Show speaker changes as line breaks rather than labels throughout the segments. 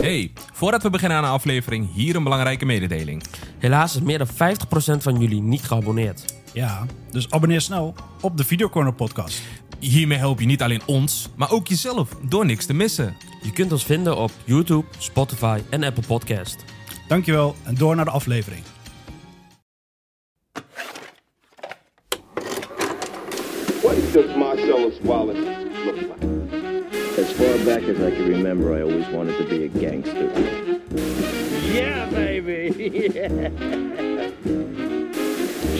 Hey, voordat we beginnen aan de aflevering, hier een belangrijke mededeling.
Helaas is meer dan 50% van jullie niet geabonneerd.
Ja, dus abonneer snel op de Videocorner podcast.
Hiermee help je niet alleen ons, maar ook jezelf door niks te missen.
Je kunt ons vinden op YouTube, Spotify en Apple Podcast.
Dankjewel en door naar de aflevering.
What does Marcellus Wallace
far back as I can remember, I always wanted to be a gangster.
Yeah, baby.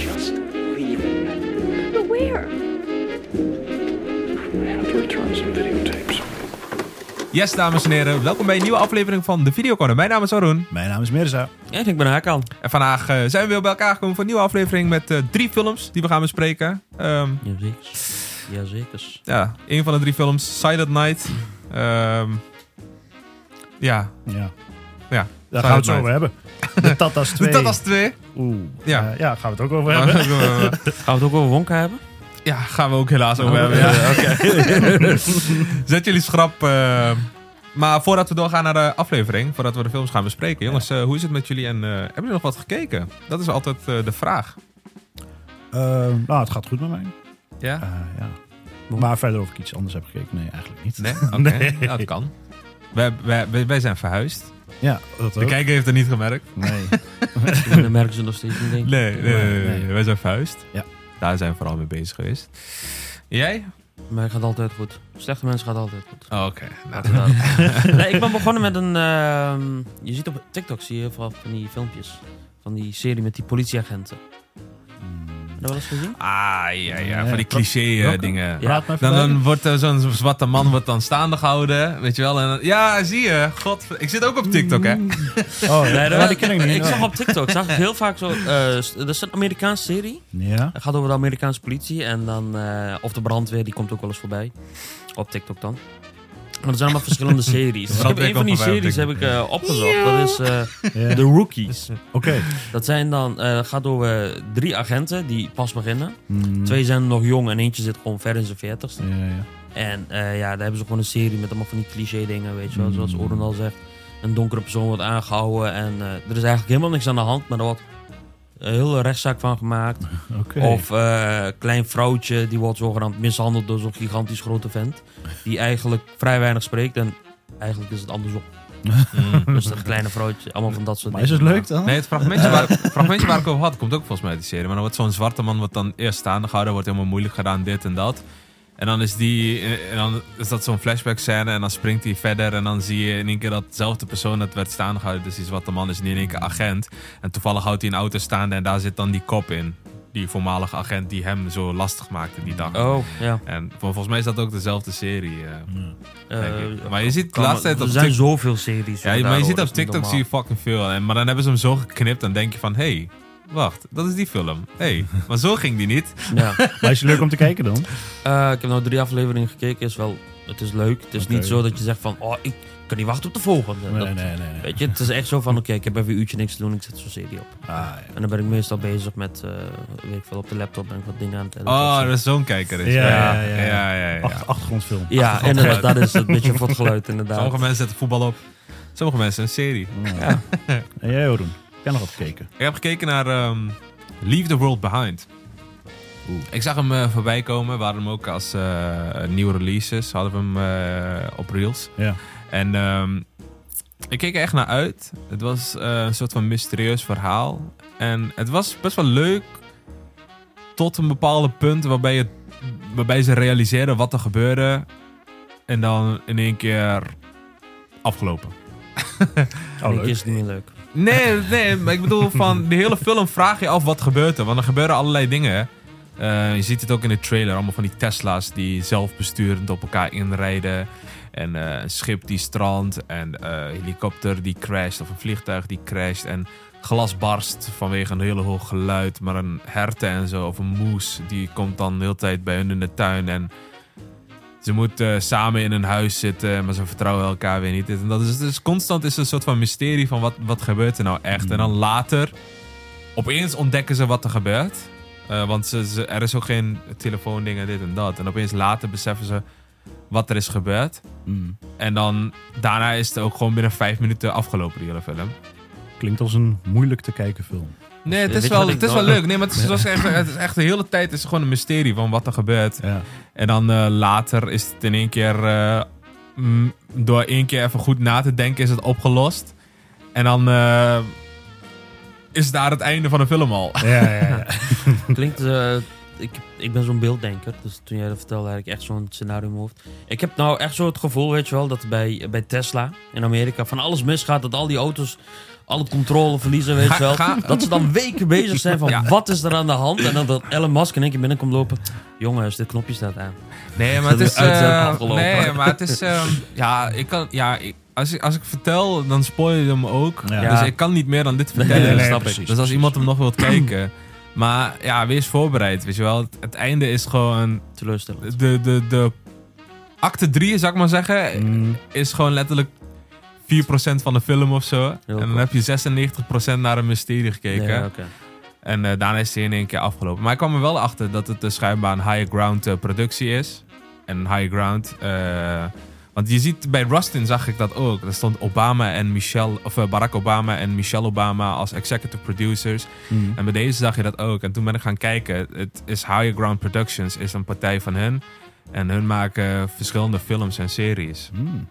Just leave it.
But where?
I have to return some videotapes.
Yes, dames en heren, welkom bij een nieuwe aflevering van de Videocorner. Mijn naam is Arun.
Mijn naam is Mirza.
En ik ben Hakan.
En vandaag eh, zijn we weer bij elkaar gekomen voor een nieuwe aflevering met eh, drie films die we gaan bespreken. Ehm,
Jazeker. Jazeker.
ja, een van de drie films, Silent Night. Ehm, ja,
Ja,
ja.
daar gaan we het zo over hebben. De Tatas 2.
De Tatas 2.
Oeh,
Ja.
ja. ja, gaan we het ook over hebben.
ja,
Gaan we het ook over Wonka hebben?
gaan we ook helaas over
Oh,
hebben. Ja. Zet jullie schrap. eh, maar voordat we doorgaan naar de aflevering, voordat we de films gaan bespreken. Jongens, eh, hoe is het met jullie en eh, hebben jullie nog wat gekeken? Dat is altijd eh, de vraag.
Ehm, nou, het gaat goed met mij.
Ja?
Eh, ja. Maar verder of ik iets anders heb gekeken? Nee, eigenlijk niet.
Nee? Oké, ja, dat kan. Wij, wij, wij- zijn verhuisd.
Ja, dat
De
ook.
kijker heeft het niet gemerkt.
Nee.
Dan merken ze nog steeds niet, denk ik.
Nee, nee, nee, wij zijn verhuisd.
Ja.
Daar zijn we vooral mee bezig geweest. Jij?
Maar het gaat altijd goed. Slechte mensen gaat altijd goed.
Oh, Oké. Nou,
Laten we daar- nee, ik ben begonnen met een... ehm, je ziet op TikTok zie je veel van die filmpjes. Van die serie met die politieagenten. Dat wel eens gezien?
Ah, ja, ja. Van die cliché eh, dingen. Dan, dan wordt er zo'n zwarte man wordt dan staande gehouden, weet je wel. En dan- ja, zie je. God, ik zit ook op TikTok, hè.
Oh,
Nee,
die ken ik niet.
Ik zag op TikTok, zag ik heel vaak zo... eh, dat is een Amerikaanse serie.
Ja.
Het gaat over de Amerikaanse politie en dan... eh, of de brandweer, die komt ook wel eens voorbij. Op TikTok dan. Maar er zijn allemaal verschillende series. Dus ik heb
brandweer
een van die series heb ik eh, opgezocht. Dat is eh. The Rookies.
Oké.
Dat zijn dan... eh, gaat over drie agenten die pas beginnen.
Mm.
Twee zijn nog jong en eentje zit gewoon ver in zijn veertigste.
Ja, ja.
En eh, ja, daar hebben ze gewoon een serie met allemaal van die cliché dingen, weet je wel.
Mm.
Zoals Oren al zegt. Een donkere persoon wordt aangehouden en eh, er is eigenlijk helemaal niks aan de hand. Maar er wordt een hele rechtszaak van gemaakt. Of eh, een klein vrouwtje, die wordt zogenaamd mishandeld door zo'n gigantisch grote vent. Die eigenlijk vrij weinig spreekt en eigenlijk is het andersom. Dus dat kleine vrouwtje, allemaal van dat soort
Maar is het
dingen.
leuk dan?
Nee, het fragmentje waar, het fragmentje waar ik over had, komt ook volgens mij uit die serie. Maar dan wordt zo'n zwarte man wordt dan eerst staande gehouden, wordt helemaal moeilijk gedaan, dit en dat. En dan is, die, en dan is dat zo'n flashback scène en dan springt hij verder en dan zie je in één keer datzelfde persoon dat werd staande gehouden. Dus die zwarte man is in één keer agent. En toevallig houdt hij een auto staande en daar zit dan die kop in. Die voormalige agent die hem zo lastig maakte die dag.
Oh, ja.
En vol- volgens mij is dat ook dezelfde serie. eh.
Eh,
Denk ik. Maar je ziet de laatste tijd
Er
op
zijn zoveel series.
Ja, maar je ziet op
is
TikTok zie je fucking veel. En, maar dan hebben ze hem zo geknipt en denk je van... Hé, hey, wacht, dat is die film. Hé, hey, maar zo ging die niet.
Ja.
Maar is het leuk om te kijken dan?
Eh, ik heb nou drie afleveringen gekeken. Is wel, het is leuk. Het is niet zo dat je zegt van, oh, ik kan niet wachten op de volgende.
Nee,
Dat-
nee, nee. nee.
Weet je, het is echt zo van, oké, ik heb even een uurtje niks te doen. Ik zet zo'n serie op.
Ah, ja.
En dan ben ik meestal bezig met, eh, weet ik veel, op de laptop ben ik wat dingen aan het editen.
Oh, dat is zo'n kijker. Is.
Ja,
ja,
ja, ja.
ja, ja, ja.
Achter- achtergrondfilm.
Ja,
achtergrond
inderdaad, dat is het beetje voor het geluid inderdaad.
Sommige mensen zetten voetbal op. Sommige mensen een serie.
Ja. En jij, Jeroen? Ik heb nog wat gekeken.
Ik heb gekeken naar ehm, Leave the World Behind. Ik zag hem eh, voorbij komen. We hadden hem ook als eh, nieuwe releases. Hadden we hem eh, op Reels.
Ja.
En ehm, ik keek er echt naar uit. Het was eh, een soort van mysterieus verhaal. En het was best wel leuk. Tot een bepaalde punt waarbij, het, waarbij ze realiseerden wat er gebeurde. En dan in één keer afgelopen.
Oh, leuk.
is het niet meer leuk.
Nee, nee, maar ik bedoel van de hele film vraag je af wat gebeurt er. Want er gebeuren allerlei dingen. Eh, je ziet het ook in de trailer. Allemaal van die Tesla's die zelfbesturend op elkaar inrijden. En eh, een schip die strandt. En eh, een helikopter die crasht. Of een vliegtuig die crasht. En glas barst vanwege een hele hoog geluid. Maar een herte en zo. Of een moes. Die komt dan de hele tijd bij hun in de tuin. En ze moeten samen in een huis zitten. Maar ze vertrouwen elkaar weer niet. En dat is, dus constant is een soort van mysterie van wat, wat gebeurt er nou echt. En dan later. Opeens ontdekken ze wat er gebeurt. Eh, want ze, ze- er is ook geen telefoondingen, dit en dat. En opeens later beseffen ze... wat er is gebeurd.
Mm.
En dan daarna is het ook gewoon binnen vijf minuten afgelopen, die hele film.
Klinkt als een moeilijk te kijken film.
Nee, het is wel, het is wel leuk. Nee, maar het is, echt, het is echt de hele tijd is het gewoon een mysterie van wat er gebeurt.
Ja.
En dan eh, later is het in één keer, eh, mm, door één keer even goed na te denken, is het opgelost. En dan eh, is daar het einde van de film al.
Ja, ja, ja.
Klinkt, eh, ik, ik ben zo'n beelddenker, dus toen jij dat vertelde had ik echt zo'n scenario in mijn hoofd. Ik heb nou echt zo het gevoel, weet je wel, dat bij, bij Tesla in Amerika van alles misgaat, dat al die auto's alle controle verliezen, weet je wel.
ga-
Dat ze dan weken bezig zijn van
Ja.
wat is er aan de hand en dan dat Elon Musk in één keer binnenkomt lopen. Jongens, dit knopje staat aan.
Nee, maar het is. eh,
afgelopen.
nee, maar het is. ehm, ja, ik kan. Ja, ik- als, ik, als ik vertel, dan spoil je hem ook.
Ja.
Dus ik kan niet meer dan dit
Nee,
vertellen.
nee,
nee,
snap ik.
precies.
dus als
precies.
iemand hem nog wilt kijken. Maar ja, wees voorbereid. Weet je wel. Het, het einde is gewoon.
Teleurstellend.
De, de, de acte 3, zou ik maar zeggen.
Mm.
Is gewoon letterlijk 4% van de film of zo. en dan heb je 96% naar een mysterie gekeken. En eh, daarna is hij in één keer afgelopen. Maar ik kwam er wel achter dat het uh, schijnbaar een higher ground eh, productie is. En higher ground. eh, want je ziet bij Rustin zag ik dat ook. Er stond Obama en Michelle, of Barack Obama en Michelle Obama als executive producers.
Mm.
En bij deze zag je dat ook. En toen ben ik gaan kijken. Het is Higher Ground Productions, is een partij van hun. En hun maken verschillende films en series.
Mm.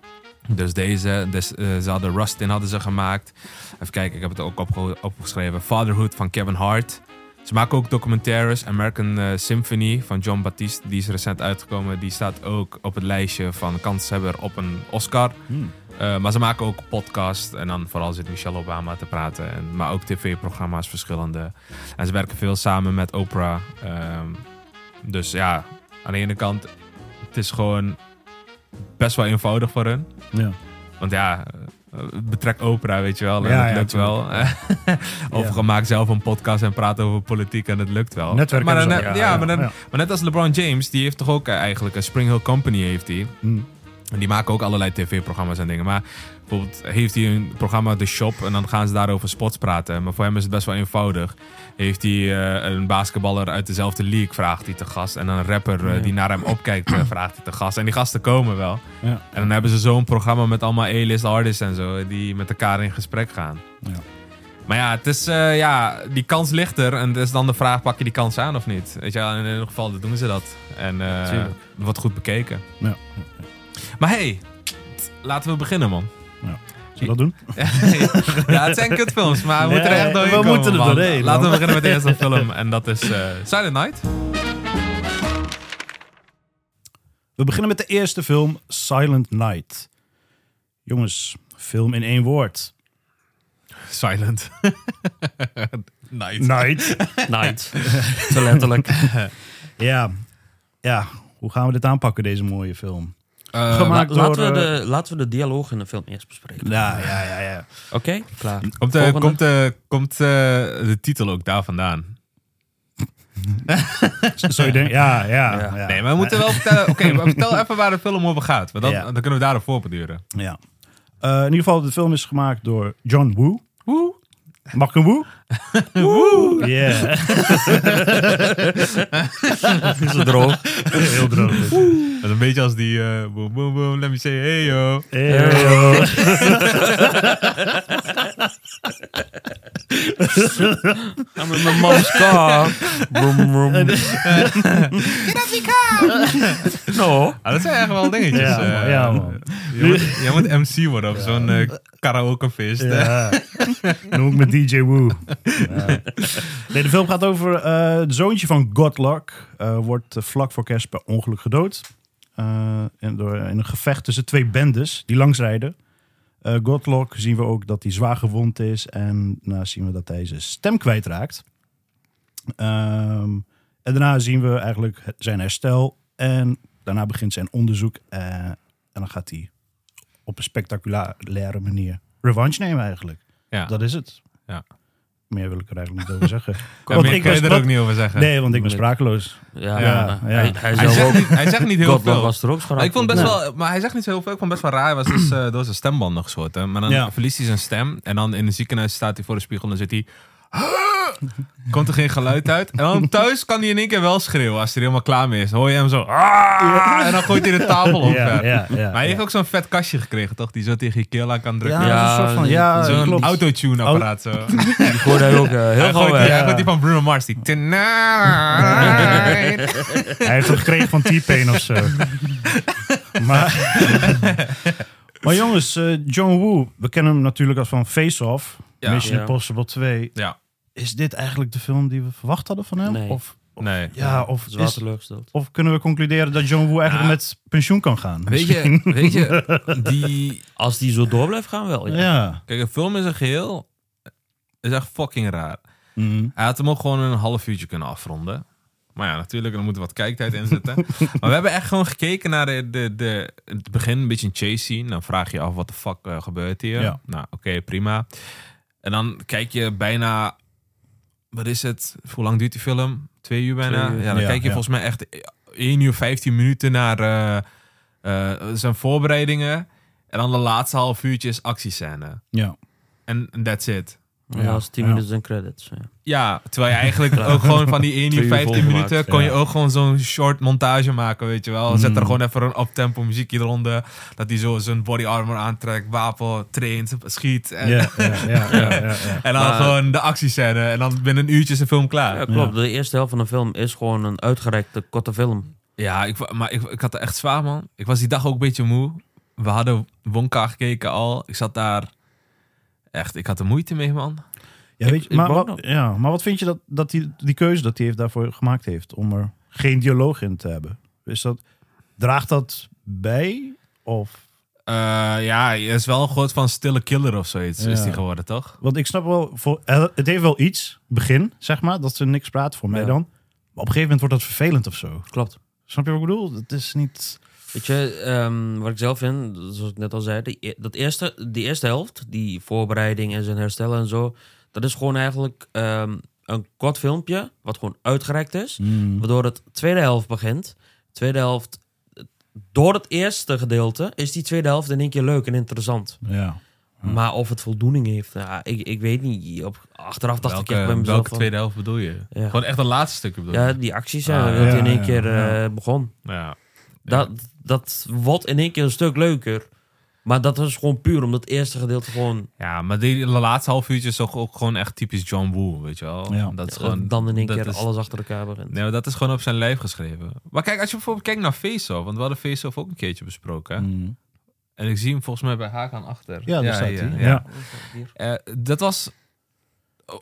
Dus deze, dus, eh, ze hadden Rustin hadden ze gemaakt. Even kijken, ik heb het ook opge- opgeschreven. Fatherhood van Kevin Hart. Ze maken ook documentaires. American eh, Symphony van John Baptiste, die is recent uitgekomen. Die staat ook op het lijstje van kanshebber op een Oscar.
Mm.
Eh, maar ze maken ook podcast. En dan vooral zit Michelle Obama te praten. En, maar ook tv-programma's verschillende. En ze werken veel samen met Oprah. Ehm, dus ja, aan de ene kant, het is gewoon best wel eenvoudig voor hun.
Ja.
Want ja, eh, betrek Oprah, weet je wel. En
Ja, ja,
lukt wel. of
Ja.
maak zelf een podcast en praat over politiek en het lukt wel.
Netwerk
maar, dan-
al,
ja, maar, dan- maar net als LeBron James, die heeft toch ook eh, eigenlijk een Spring Hill Company heeft hij.
Mm.
En die maken ook allerlei tv-programma's en dingen. Maar bijvoorbeeld heeft hij een programma The Shop en dan gaan ze daarover sports praten. Maar voor hem is het best wel eenvoudig. Heeft hij eh, een basketballer uit dezelfde league, vraagt hij te gast. En een rapper eh,
Ja.
die naar hem opkijkt, eh, vraagt hij te gast. En die gasten komen wel.
Ja.
En dan hebben ze zo'n programma met allemaal A-list artists en zo, die met elkaar in gesprek gaan.
Ja.
Maar ja, het is, ja, die kans ligt er. En het is dan de vraag, pak je die kans aan of niet? Weet je, in ieder geval doen ze dat. En wordt goed bekeken.
Ja.
Maar hey, laten we beginnen, man.
Zullen we dat doen?
ja, het zijn kutfilms, maar we
Ja,
moeten er echt doorheen
we
komen,
moeten er
man.
doorheen,
Laten we beginnen met de eerste film. En dat is eh Silent Night.
We beginnen met de eerste film, Silent Night. Jongens, film in één woord.
Silent. Night.
Night.
Night. Zo letterlijk.
ja. Ja, hoe gaan we dit aanpakken, deze mooie film?
Eh,
Gemaakt
La- laten,
door,
we
eh,
de, laten we de dialoog in de film eerst bespreken.
Ja, ja, ja, ja.
Oké, klaar.
komt de,
Volgende.
komt, de, komt eh, de titel ook daar vandaan?
Zo je denkt, ja, ja,
Ja.
ja.
Nee, maar we moeten wel vertellen... Oké, maar vertel even waar de film over gaat. Want dan,
Ja.
dan kunnen we daarop voorbeduren.
Ja. Eh, in ieder geval, de film is gemaakt door John Woo.
Woe.
Mag ik een woe? Woe! Yeah.
Is het droog?
Heel droog. dit.
Dat is een beetje als die... eh boom, boom, boom, let me say hey, yo.
Hey, yo.
Ja, met mijn mom's car. Brum, brum. No.
Ah, dat zijn echt wel dingetjes.
Ja,
eh.
man, ja, man.
Je moet, je moet MC worden op zo'n eh, karaokefeest.
Ja. Noem ik met DJ Woo. Ja. Nee, de film gaat over eh het zoontje van Godluck. eh, wordt eh, vlak voor kerst per ongeluk gedood. Eh, in, door, in een gevecht tussen twee bendes die langsrijden. Godluck zien we ook dat hij zwaar gewond is. En daarna zien we dat hij zijn stem kwijtraakt. Ehm, en daarna zien we eigenlijk zijn herstel. En daarna begint zijn onderzoek. en dan gaat hij op een spectaculaire manier revanche nemen eigenlijk.
Ja.
Dat is het.
Ja.
Meer wil ik er eigenlijk niet over zeggen.
Ja,
Want ik
kan je er ook niet over zeggen.
Nee, want ik ben sprakeloos.
Ja,
Ja,
ja,
ja.
Hij, hij
zegt
ook.
niet, hij zegt niet heel veel.
was er ook
ik vond best
Ja.
wel, maar hij zegt niet zo heel veel. Ik vond best wel raar. Hij was dus eh, door zijn stembanden geschoten. Maar dan
Ja.
verliest hij zijn stem. En dan in het ziekenhuis staat hij voor de spiegel en dan zit hij... Komt er geen geluid uit. En dan thuis kan hij in één keer wel schreeuwen als hij er helemaal klaar mee is. Dan hoor je hem zo. "Ah!" En dan gooit hij de tafel op.
Ja, ja, ja,
maar hij heeft ook zo'n vet kastje gekregen, toch? Die zo tegen je keel aan kan drukken.
Ja,
Zo'n
klopt.
autotune apparaat zo.
Die hoorde hij ook eh, heel
Hij
gauw
hij gooit die van Bruno Mars. Die tonight.
Hij heeft hem gekregen van T-Pain of zo. maar, maar jongens, eh, John Woo, we kennen hem natuurlijk als van Face Off,
Ja.
Mission
Ja.
Impossible 2.
Ja,
Is dit eigenlijk de film die we verwacht hadden van hem?
Nee.
Of,
nee.
ja, of, is- of kunnen we concluderen dat John Woo eigenlijk
Ja.
met pensioen kan gaan?
Weet je, weet je die...
Als die zo door blijft gaan, wel. Ja.
Ja.
Kijk, een film in zijn geheel is echt fucking raar.
Mhm.
Hij had hem ook gewoon een half uurtje kunnen afronden. Maar ja, natuurlijk, er moet wat kijktijd in zitten. maar we hebben echt gewoon gekeken naar de, de, de, het begin, een beetje een chase scene. Dan vraag je je af, wat de fuck eh, gebeurt hier?
Ja.
Nou, oké, prima. En dan kijk je bijna, wat is het? Hoe lang duurt die film? Twee uur bijna?
Twee uur.
Ja, dan
Ja,
kijk je
ja.
volgens mij echt 1 uur 15 minuten naar eh, eh, zijn voorbereidingen. En dan de laatste half uurtje is actiescène.
ja.
En that's it.
Ja, is 10
ja.
minuten en credits. Ja.
Ja, terwijl je eigenlijk ook gewoon van die 1 uur
Twee uur
15
volgemaakt,
minuten kon je
ja.
ook gewoon zo'n short montage maken, weet je wel. Zet er
Mm.
gewoon even een uptempo muziekje eronder. Dat hij zo zijn body armor aantrekt, wapen, traint, schiet. En,
Ja, ja, ja, ja, ja, ja.
en dan
Maar-
gewoon de actiescène. En dan binnen een uurtje is de film klaar.
Ja,
Ja,
klopt. De eerste helft van de film is gewoon een uitgerekte korte film.
ik, wa- maar ik, ik had er echt zwaar, man. Ik was die dag ook een beetje moe. We hadden Wonka gekeken al. Ik zat daar... Echt, ik had er moeite mee, man.
Ja, weet je,
ik
maar, wat, ja, maar wat vind je dat, dat die, die keuze dat hij heeft daarvoor gemaakt heeft om er geen dialoog in te hebben? Is dat, draagt dat bij? Of,
Eh, ja, hij is wel een soort van stille killer of zoiets, is die geworden, toch?
want ik snap wel, voor, eh, het heeft wel iets, begin zeg maar, dat ze niks praten voor mij
Ja.
dan. Maar op een gegeven moment wordt dat vervelend of zo.
Klopt.
Snap je wat ik bedoel? Het is niet...
Weet je, ehm, wat ik zelf vind, zoals ik net al zei, die, e- dat eerste, die eerste helft, die voorbereiding en zijn herstellen en zo, dat is gewoon eigenlijk ehm, een kort filmpje, wat gewoon uitgereikt is, waardoor het tweede helft begint. Tweede helft, eh, door het eerste gedeelte, is die tweede helft in één keer leuk en interessant.
Ja.
Maar of het voldoening heeft, ja, ik, ik weet niet. Op, achteraf dacht ik echt bij
Welke,
mezelf
welke tweede helft bedoel je?
Ja.
Gewoon echt het laatste stukje bedoel je?
Ja, die acties zijn,
Ah,
dat
ja,
in één
ja,
keer
ja.
eh, begon.
Ja.
Dat, dat wordt in één keer een stuk leuker. Maar dat is gewoon puur omdat het eerste gedeelte gewoon...
Ja, maar die de laatste half uurtje is toch ook gewoon echt typisch John Woo, weet je wel?
Ja.
Dat is gewoon...
dan in één keer
is-
alles achter elkaar begint.
Nee, maar dat is gewoon op zijn lijf geschreven. Maar kijk, als je bijvoorbeeld kijkt naar Face-Off, want we hadden Face-Off ook een keertje besproken. hè?
Mm.
En ik zie hem volgens mij bij Hakan achter.
Ja, daar staat
hier,
hij.
ja.
Ja.
Eh, dat was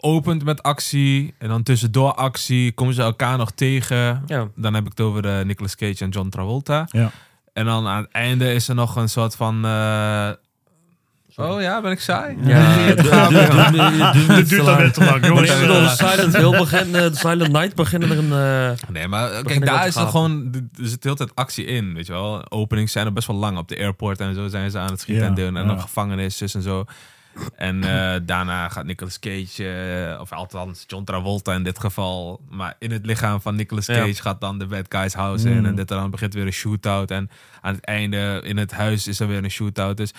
opend met actie en dan tussendoor actie komen ze elkaar nog tegen.
Ja,
Dan heb ik het over eh, Nicolas Cage en John Travolta.
Ja.
En dan aan het einde is er nog een soort van... eh, Oh ja, ben ik saai?
ja
Het duurt dan net te lang, jongens.
Silent Hill beginnen, de Silent Night beginnen er een... eh,
Nee, maar eh, kijk, daar is er
gapen.
gewoon... Er zit de hele tijd actie in, weet je wel. Openings zijn er best wel lang. Op de airport en zo zijn ze aan het schieten
Ja,
en doen. En
ja.
dan gevangenis, zus en zo. En eh, daarna gaat Nicolas Cage, eh, of althans John Travolta in dit geval, maar in het lichaam van Nicolas
Ja.
Cage gaat dan de bad guys house in.
Mm.
En dit dan begint weer een shootout. En aan het einde in het huis is er weer een shootout. Dus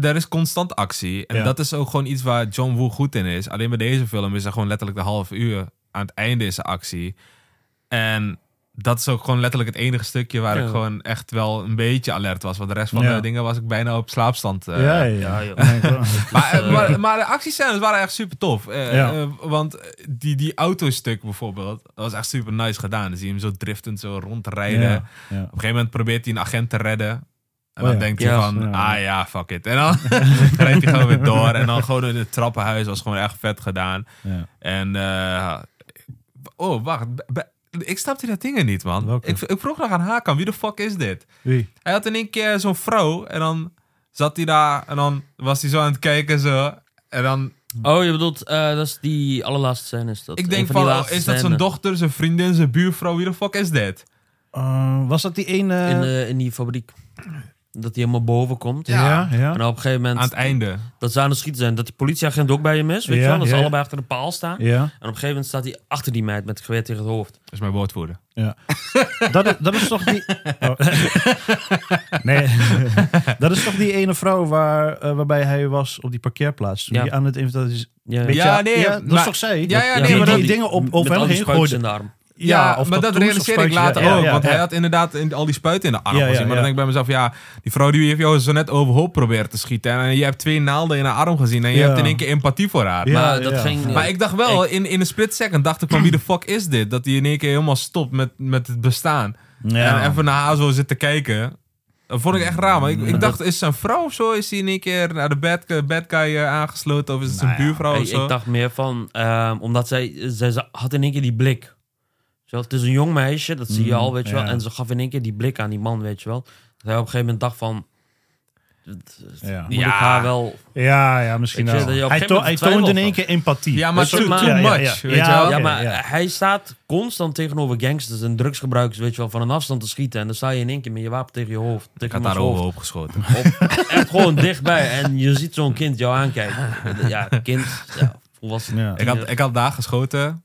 er is constant actie. En
Ja.
dat is ook gewoon iets waar John Woo goed in is. Alleen bij deze film is er gewoon letterlijk de half uur. Aan het einde is er actie. En dat is ook gewoon letterlijk het enige stukje waar
Ja.
ik gewoon echt wel een beetje alert was. Want de rest van
Ja.
de dingen was ik bijna op slaapstand. eh.
ja, ja,
Ja,
ja.
Maar, eh, maar, maar de actiescènes waren echt super tof. Eh,
Ja.
eh, want die, die autostuk bijvoorbeeld, dat was echt super nice gedaan. Dan zie je hem zo driftend zo rondrijden.
Ja, ja.
Op een gegeven moment probeert hij een agent te redden. En
Oh
dan
ja.
denkt hij van,
Ja.
ah ja, fuck it. En dan rijdt hij gewoon weer door. En dan gewoon in het trappenhuis was gewoon echt vet gedaan.
Ja.
En, eh, oh, wacht. Ik snapte dat dingen niet, man. Ik, ik vroeg nog aan Hakan, wie de fuck is dit?
Wie?
Hij had in één keer zo'n vrouw en dan zat hij daar en dan was hij zo aan het kijken zo. En dan,
Oh, je bedoelt, eh, dat is die allerlaatste scène. Is dat
ik denk
die
van,
laatste
is dat zijn dochter, zijn vriendin, zijn buurvrouw, wie de fuck is dit?
Eh, was dat die ene...
In, eh, in die fabriek. Dat hij helemaal boven komt.
ja, ja.
En op een gegeven moment
Aan het einde.
dat ze aan het schieten zijn. Dat die politieagent ook bij hem is. Weet
Ja,
je wel? Dat ze
ja.
allebei achter de paal staan.
Ja,
En op een gegeven moment staat hij achter die meid met het geweer tegen het hoofd.
Dat is mijn woordvoerder.
dat, is, dat is toch die... Oh. Nee, dat is toch die ene vrouw waar, eh, waarbij hij was op die parkeerplaats. Toen
Ja.
die aan het inventaris-
Ja,
Weet je,
Ja, nee,
dat
maar-
is toch zij?
Ja, ja,
Ja,
nee,
die,
maar
die
dat,
dingen op,
met
over
al
hem
die
heen
spuitjes
gooide.
Ja,
of
maar dat realiseer ik later
Ja,
ook.
ja,
want
ja.
hij had inderdaad in, al die spuiten in de arm
Ja, ja,
gezien. Maar
ja.
dan denk ik bij mezelf, ja, die vrouw die heeft jou zo net overhoop proberen te schieten. En je hebt twee naalden in haar arm gezien. En je
Ja.
hebt in één keer empathie voor haar.
Ja,
maar dat
ja.
ging...
Maar ik dacht wel, in, in een split second dacht ik van wie de fuck is dit? Dat hij in één keer helemaal stopt met, met het bestaan.
Ja.
En even naar haar zo zit te kijken. Dat vond ik echt raar. Maar ik, ik dacht, is zijn vrouw of zo? Is hij in één keer naar de bad, bad guy eh, aangesloten? Of is het zijn
Nou ja,
buurvrouw
ik,
of zo?
ik dacht meer van... ehm, omdat zij, zij, had in één keer die blik. Het is een jong meisje, dat zie je al, weet je wel. En ze gaf in één keer die blik aan die man, weet je wel. Dat hij op een gegeven moment dacht van...
Ja.
Moet ik haar wel...
Ja, ja, misschien wel. Hij, to- hij toonde in één keer empathie.
Ja, maar too,
maar-
much,
ja.
weet
Ja,
je wel?
ja, maar
ja.
hij staat constant tegenover gangsters en drugsgebruikers, weet je wel, van een afstand te schieten. En dan sta je in één keer met je wapen tegen je hoofd.
Ik
Tegen
had daar
hoofd.
opgeschoten.
Op, echt gewoon dichtbij. En je ziet zo'n kind jou aankijken. Ja, kind, ja, volwassen.
Ja.
Ik had, ik had daar geschoten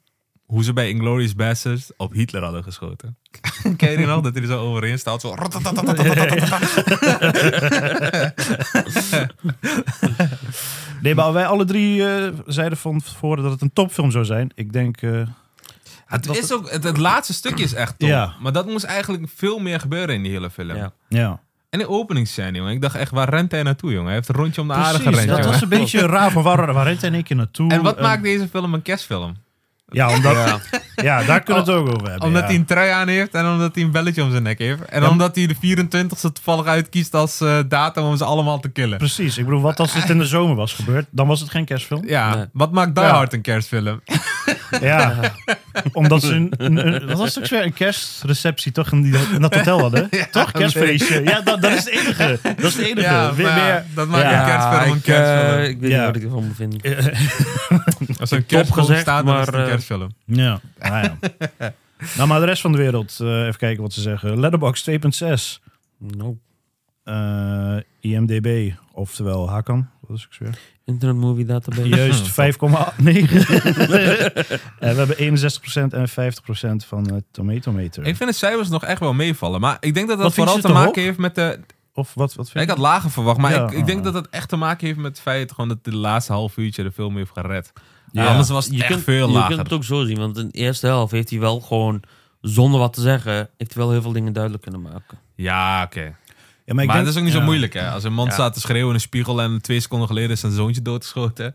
hoe ze bij Inglourious Basterds op Hitler hadden geschoten. Ken je die nog? Dat hij er zo overheen staat. Zo.
Nee, maar wij alle drie eh, zeiden van tevoren dat het een topfilm zou zijn. Ik denk... eh,
Het, is ook, het, het laatste stukje is echt top.
Ja.
Maar dat moest eigenlijk veel meer gebeuren in die hele film.
Ja.
ja.
En de openingsscène, jongen. Ik dacht echt, waar rent hij naartoe, jongen? Hij heeft een rondje om de aarde gerend,
dat
jongen.
was een beetje raar van waar, waar rent hij in één keer naartoe?
En wat
Eh,
maakt deze film een kerstfilm?
Ja, omdat, ja. daar kunnen we het ook over hebben.
Omdat
ja.
hij een trui aan heeft en omdat hij een belletje om zijn nek heeft. En
Ja.
omdat hij de 24ste toevallig uitkiest als eh, datum om ze allemaal te killen.
Precies, ik bedoel, wat als het in de zomer was gebeurd, dan was het geen kerstfilm.
Ja,
Nee.
wat maakt Die
Ja.
Hard een kerstfilm?
Ja, omdat ze een, een, een- wat was ook weer, een kerstreceptie toch in, die, in dat hotel hadden? toch, kerstfeestje. Ja, dat, dat is het enige. Dat is het enige.
Ja,
weer,
maar
weer,
dat maakt
Ja.
een kerstfilm een
ik, eh,
kerstfilm.
ik weet
Ja.
niet wat ik ervan moet vinden.
Als een kerstfilm
gezegd,
staat, dan is het
maar,
een
eh,
kerstfilm.
Ja, nou ja. nou, maar de rest van de wereld, eh, even kijken wat ze zeggen. Letterboxd 2.6.
Nope.
Eh, IMDB, oftewel Hakan. Wat is ik weer?
Internet Movie Database.
Juist 5,9. en we hebben 61% en 50% van uh, Tomato Meter.
Ik vind de cijfers nog echt wel meevallen. Maar ik denk dat dat
Wat
vooral
je
te maken heeft met de...
Of wat, wat vind
Ik
je?
had lager verwacht, maar
Ja,
ik, ik denk dat het echt te maken heeft met het feit gewoon dat de laatste half uurtje de film heeft gered.
Ja.
Anders was het
je
echt
kunt,
veel
Je
lager.
kunt het ook zo zien, want in de eerste helft heeft hij wel gewoon, zonder wat te zeggen, heeft hij wel heel veel dingen duidelijk kunnen maken.
Ja, oké.
Ja,
Maar,
ik denk-
is ook niet zo moeilijk, hè. Als een man
Ja.
staat te schreeuwen in een spiegel en twee seconden geleden is zijn zoontje doodgeschoten,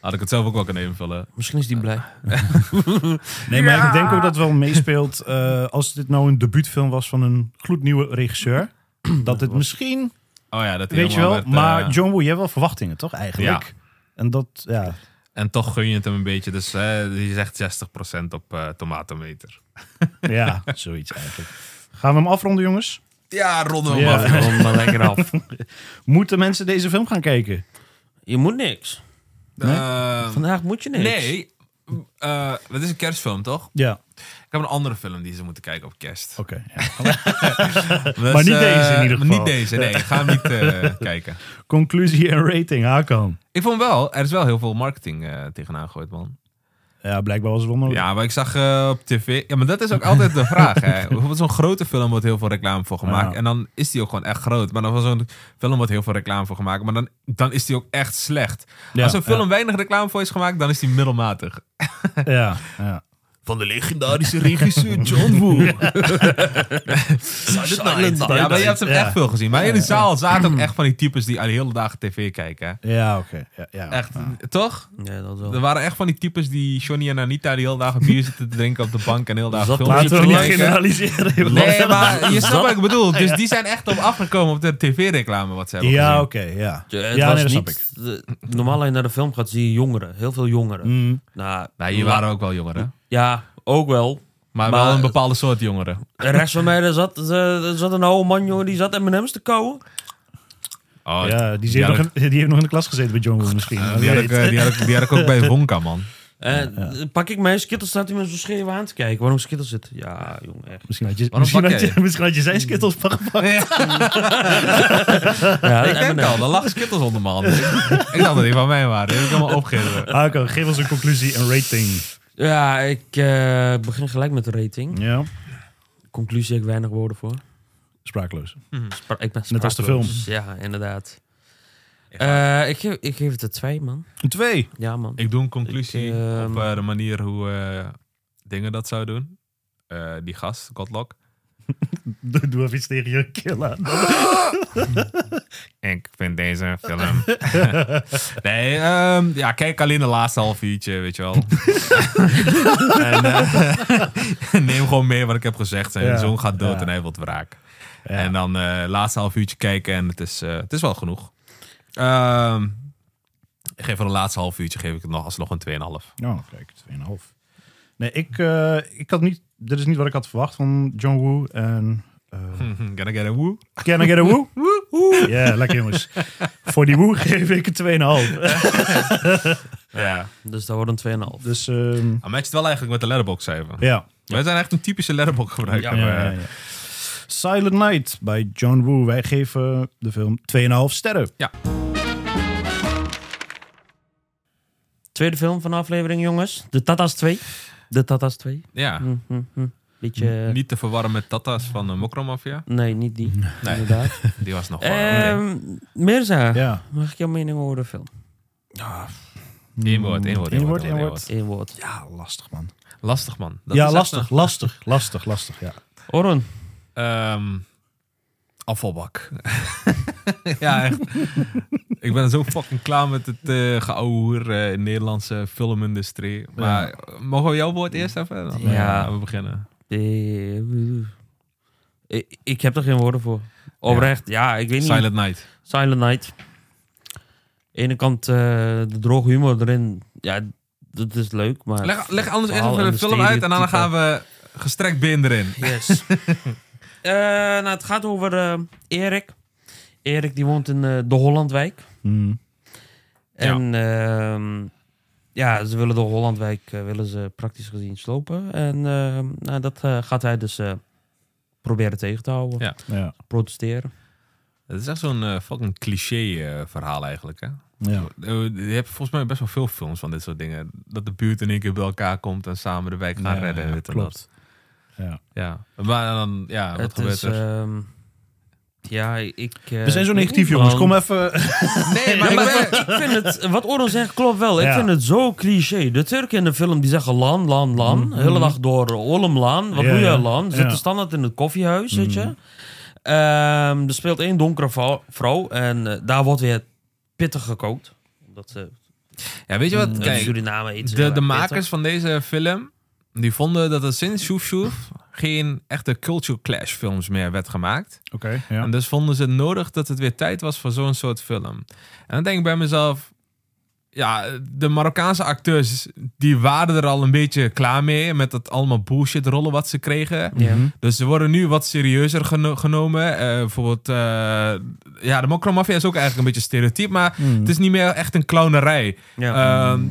had ik het zelf ook wel kunnen invullen.
Misschien is hij blij.
Nee, maar ik denk ook dat het wel meespeelt. eh, als dit nou een debuutfilm was van een gloednieuwe regisseur. dat het misschien,
Oh ja, dat
weet je wel.
werd,
maar
eh,
John Woo, je hebt wel verwachtingen, toch eigenlijk? En dat, ja.
En toch gun je het hem een beetje. Dus eh die zegt 60% op eh tomatometer.
Ja, zoiets eigenlijk. Gaan we hem afronden, jongens?
Ja, ronden we
Ja.
maar af.
Rond maar lekker af.
Moeten mensen deze film gaan kijken?
Je moet niks.
Eh,
Vandaag moet je niks.
nee, eh, het is een kerstfilm, toch?
Ja,
Ik heb een andere film die ze moeten kijken op kerst.
oké. ja.
Dus,
Maar niet
eh,
deze in ieder geval.
Niet deze, nee. Ik ga hem niet eh, kijken.
Conclusie en rating, Hakan.
Ik vond wel, er is wel heel veel marketing eh, tegenaan gegooid, man.
Ja, blijkbaar was het wel nodig.
Ja, maar ik zag eh, op tv... Ja, maar dat is ook altijd de vraag, hè. Bijvoorbeeld zo'n grote film wordt heel veel reclame voor gemaakt.
Ja.
En dan is die ook gewoon echt groot. Maar dan van zo'n film wordt heel veel reclame voor gemaakt. Maar dan, dan is die ook echt slecht.
Ja,
Als een film
ja.
weinig reclame voor is gemaakt, dan is die middelmatig.
Ja, ja.
Van de legendarische regisseur John Woo.
Silent Night.
Ja, maar je hebt hem
Ja.
echt veel gezien. Maar in de zaal zaten ook echt van die types die al de hele dagen tv kijken. hè.
Ja, oké. Ja, ja.
Echt,
Ja.
toch?
Ja, dat wel.
Er waren echt van die types die Johnny en Anita die hele dagen bier zitten te drinken op de bank en heel dagen
Zat
film
toch
Laten we
niet
generaliseren.
Nee, maar je snapt wat ik bedoel. Dus die zijn echt op afgekomen op de tv-reclame wat ze hebben
Ja,
gezien.
oké, ja.
Ja, het was
dat snap
niet,
ik.
de- normaal als je naar de film gaat, zie je jongeren. Heel veel jongeren.
Mm.
Nou,
Nou, hier waren ook wel jongeren.
Ja, ook wel.
Maar,
Maar-
wel een bepaalde soort jongeren.
En rechts van mij daar zat, eh, er zat een oude man, jongen, die zat M&M's te kauwen.
Oh,
ja, die,
die
zit
had
nog
ik-
in, die heeft nog in de klas gezeten bij John Woo misschien.
die,
Wie
had ik, eh, die, had ik, die had ik ook bij Wonka, man.
Dan pak ik mijn Skittles, staat hij me zo scheef aan te kijken. Waarom Skittles zit? Ja, jongen, echt.
Misschien had je,
Waarom
misschien had je, misschien had je zijn skittles gepakt.
Ja,
ik denk
M&M's.
al, er lag Skittles onder mijn handen. ik dacht dat die van mij waren. Die heb ik allemaal opgegeven.
Arco, geef ons een conclusie, een rating.
Ja, ik eh, begin gelijk met de rating.
Ja,
Conclusie, heb ik weinig woorden voor.
sprakeloos.
Spra- ik ben
Net als de film.
Ja, inderdaad. Eh, ik, geef, ik geef het een 2, man.
Een twee.
Ja, man.
Ik doe een conclusie
Ik, ehm,
op eh, de manier hoe eh, dingen dat zou doen. Eh, die gast, Godlock.
Doe even tegen je killer.
Ik vind deze film. nee, ehm, ja, kijk alleen de laatste half uurtje, weet je wel. en eh, neem gewoon mee wat ik heb gezegd. Zijn
Ja,
zoon gaat dood
ja.
en hij wil wraak.
Ja.
En dan eh laatste half uurtje kijken en het is, eh, het is wel genoeg. Ehm, ik geef voor de laatste half uurtje geef ik het nog alsnog een 2,5.
Oh, kijk, 2,5. Nee, ik, eh, ik had niet... Dit is niet wat ik had verwacht van John Woo. En... eh
Can I get a woo?
Can I get a woo? Ja, lekker jongens. Voor die woe geef ik een 2,5.
Ja.
Dus dat wordt een 2,5.
Dus ehm,
Dan matcht wel eigenlijk met de letterbox cijfer.
ja.
Wij zijn echt een typische letterbox gebruiker.
Ja, ja, ja. Silent Night bij John Woo. Wij geven de film 2,5 sterren.
Tweede film van de aflevering, jongens. De Tata's 2. De Tata's 2.
Ja.
Hm, hm, hm. Beetje...
Niet te verwarren met Tata's van de Mokromafia.
Nee, niet die.
Nee.
Inderdaad.
Die was nog wel... oké.
Ehm Mirza,
Ja.
mag ik jouw mening over de film?
Eén woord, één woord, één
woord, één. Ja, lastig man.
Lastig, man. Dat
ja,
is echt
lastig, lastig, lastig, lastig, ja.
Oron.
een, ehm, afvalbak. ja, echt. Ik ben zo fucking klaar met het geouwehoer de Nederlandse filmindustrie. Maar mogen we jouw woord eerst even? Dan, eh,
Ja.
we beginnen.
Ik, ik heb er geen woorden voor. Oprecht, ja, ik weet niet.
Silent Night.
Silent Night. ene kant de droge humor erin. Ja, dat is leuk, maar...
Leg, leg anders eerst even
en
de film uit en dan gaan we gestrekt been erin.
Yes. Eh, nou, het gaat over eh, Erik. Erik die woont in eh, de Hollandwijk.
Hmm.
En ehm, ja, ze willen de Hollandwijk willen ze praktisch gezien slopen. En ehm, nou, dat gaat hij dus eh, proberen tegen te houden.
Ja.
Ja,
Protesteren.
Het is echt zo'n fucking cliché eh, verhaal eigenlijk, hè?
ja.
Je hebt volgens mij best wel veel films van dit soort dingen. Dat de buurt in één keer bij elkaar komt en samen de wijk gaan
Ja,
redden. en
ja,
dit en
klopt.
dat.
Ja.
Ja. Maar dan, ja, wat
het
gebeurt
is,
er?
ehm, ja, ik... eh,
We zijn zo negatief jongens. Kom even...
nee,
Ja, maar ik vind het, wat Oron zegt klopt wel. Ik vind het zo cliché. De Turken in de film die zeggen lan, lan, lan. De hele dag door Olem lan. Wat
Ja,
doe je lan? Zitten
Ja.
standaard in het koffiehuis, weet je. Ehm, er speelt één donkere vrouw, vrouw en eh, daar wordt weer pittig gekookt. Omdat ze
Ja, weet je wat? Kijk,
Suriname eten. ze
de, de makers
pittig.
van deze film, die vonden dat er sinds Shoef Shoef geen echte culture clash films meer werd gemaakt.
Oké, ja.
En dus vonden ze het nodig dat het weer tijd was voor zo'n soort film. En dan denk ik bij mezelf, ja, de Marokkaanse acteurs, die waren er al een beetje klaar mee met dat allemaal bullshit rollen wat ze kregen.
Ja.
Dus ze worden nu wat serieuzer geno- genomen. Eh, bijvoorbeeld, eh, ja, de Mokromafia is ook eigenlijk een beetje stereotyp, maar het is niet meer echt een clownerij.
Ja.
Ehm, eh,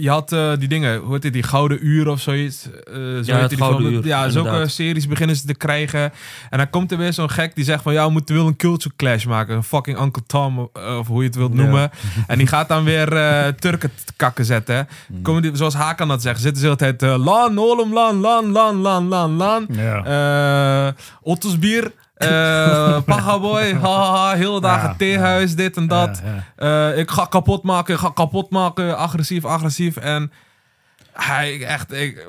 je had eh, die dingen, hoe heet het, die Gouden Uur of zoiets. Eh, zo heette
het
die
Gouden. Uur,
Ja, zulke series beginnen ze te krijgen. En dan komt er weer zo'n gek die zegt van, ja, we moeten wel een culture clash maken. Een fucking Uncle Tom, eh, of hoe je het wilt
Ja.
noemen. En die gaat dan weer eh, Turken te kakken zetten. Komen die, zoals Hakan dat zegt, zitten ze de hele tijd, eh, lan, olem, lan, lan, lan, lan, lan, lan.
Ja.
Eh Ottosbier. Eh Pagaboy, haha, hele dagen
Ja,
theehuis, dit en dat.
Ja, ja.
Eh, ik ga kapot maken, ik ga kapot maken, agressief, agressief. En hij echt, ik,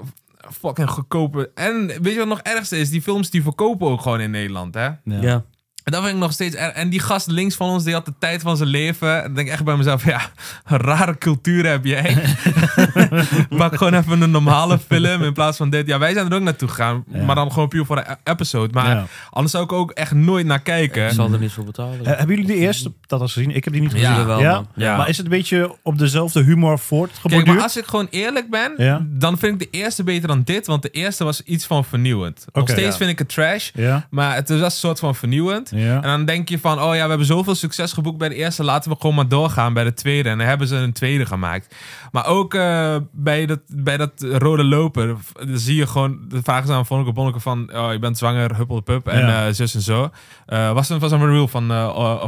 fucking goedkope. En weet je wat nog ergste is? Die films die verkopen ook gewoon in Nederland, hè?
Ja.
En dat vind ik nog steeds erg. En die gast links van ons, die had de tijd van zijn leven. En dan denk ik echt bij mezelf, ja, een rare cultuur heb jij. Maak gewoon even een normale film in plaats van dit. Ja, wij zijn er ook naartoe gegaan.
Ja.
Maar dan gewoon puur voor de e- episode. Maar
Ja.
anders zou ik ook echt nooit naar kijken.
Ik zal er niet voor betalen.
Eh, hebben jullie de eerste dat al gezien? Ik heb die niet gezien.
Ja.
Wel,
ja?
man.
Ja.
Maar is het een beetje op dezelfde humor
Kijk,
voortgeborduurd?
maar als ik gewoon eerlijk ben,
Ja.
dan vind ik de eerste beter dan dit. Want de eerste was iets van vernieuwend. Nog steeds
Ja.
vind ik het trash.
Ja.
Maar het is wel een soort van vernieuwend.
Ja.
En dan denk je van, oh ja, we hebben zoveel succes geboekt bij de eerste. Laten we gewoon maar doorgaan bij de tweede. En dan hebben ze een tweede gemaakt. Maar ook eh, bij, dat, bij dat rode lopen, dan zie je gewoon, de vraag is aan Vonneke Bonneke van, oh, je bent zwanger, huppel de pup en
Ja.
eh, zus en zo. Eh, was een, was een reel van,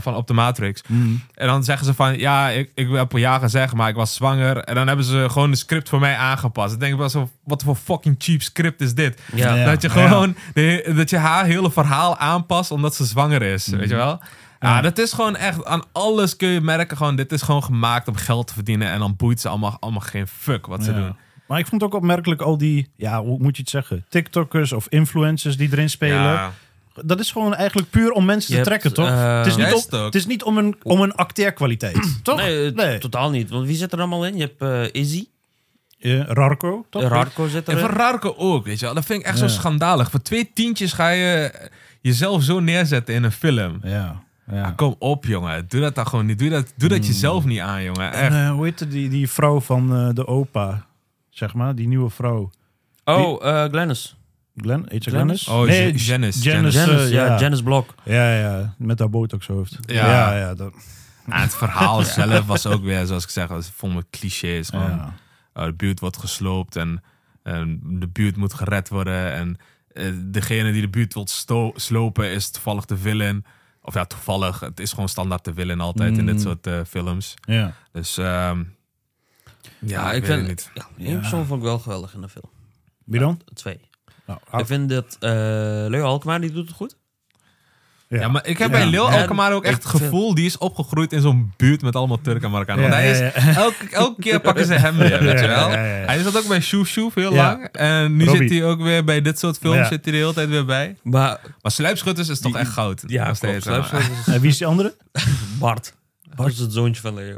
van Op de Matrix.
Mm.
En dan zeggen ze van, ja, ik, ik heb een ja gezegd, maar ik was zwanger. En dan hebben ze gewoon de script voor mij aangepast. Dan denk ik wel zo, wat voor fucking cheap script is dit?
Ja.
Ja.
Dat je gewoon, de, dat je haar hele verhaal aanpast omdat ze zwanger is, weet je wel? Ja, dat is gewoon echt, aan alles kun je merken, gewoon, dit is gewoon gemaakt om geld te verdienen. En dan boeit ze allemaal, allemaal geen fuck wat ze
Ja.
doen.
Maar ik vond ook opmerkelijk al die, ja, hoe moet je het zeggen? TikTokkers of influencers die erin spelen.
Ja.
Dat is gewoon eigenlijk puur om mensen
Je
te
hebt,
trekken, toch?
eh,
het, is niet
Ja,
om,
het ook.
het is niet om een, om een acteerkwaliteit, toch?
Nee, eh, totaal niet. Want wie zit er allemaal in? Je hebt eh, Izzy,
Eh, Rarko, toch?
Radko zit
En
erin.
van Rarko ook, weet je wel. Dat vind ik echt
Ja.
zo schandalig. Voor twee tientjes ga je jezelf zo neerzetten in een film.
Ja. ja.
Kom op, jongen. Doe dat dan gewoon niet. Doe dat, doe dat jezelf niet aan, jongen.
En eh, hoe heet het, die, die vrouw van eh, de opa, zeg maar, die nieuwe vrouw.
Oh, eh Glennis.
Glenn, heet ze
Glennis?
Glennis?
Oh,
nee,
Janice.
Janice,
Janice, ja,
ja.
Janice Blok.
Ja, ja, met haar botoxhoofd.
Ja.
ja, ja, dat,
Ja, het verhaal zelf was ook weer, zoals ik zeg, was vol met clichés. Gewoon,
ja.
oh, de buurt wordt gesloopt en, en de buurt moet gered worden. En degene die de buurt wil sto- slopen is toevallig de villain. Of ja, toevallig. Het is gewoon standaard de villain altijd in dit
Mm.
soort eh, films.
ja.
Dus ehm, ja, ik,
vind,
het niet.
Ja, één persoon vond ik wel geweldig in de film.
Wie dan?
Twee.
Nou,
Ik vind dat eh Leo Alkmaar, die doet het goed.
Ja, maar ik heb
Ja.
bij Lil Alkmaar ook echt het gevoel... die is opgegroeid in zo'n buurt met allemaal Turken en Marokkanen. Want
Ja,
hij is, Elke, elke keer pakken ze hem weer, weet je wel.
ja, ja, ja.
Hij zat ook bij Shoef Shoef heel
Ja.
lang. En nu
Robbie.
zit hij ook weer bij dit soort films
Ja.
zit hij de hele tijd weer bij.
Maar
Maar Sluipschutters is toch
Die-
echt goud.
ja, klopt. Sluipschutters
En wie is die andere?
Bart. Bart is het zoontje van Leo.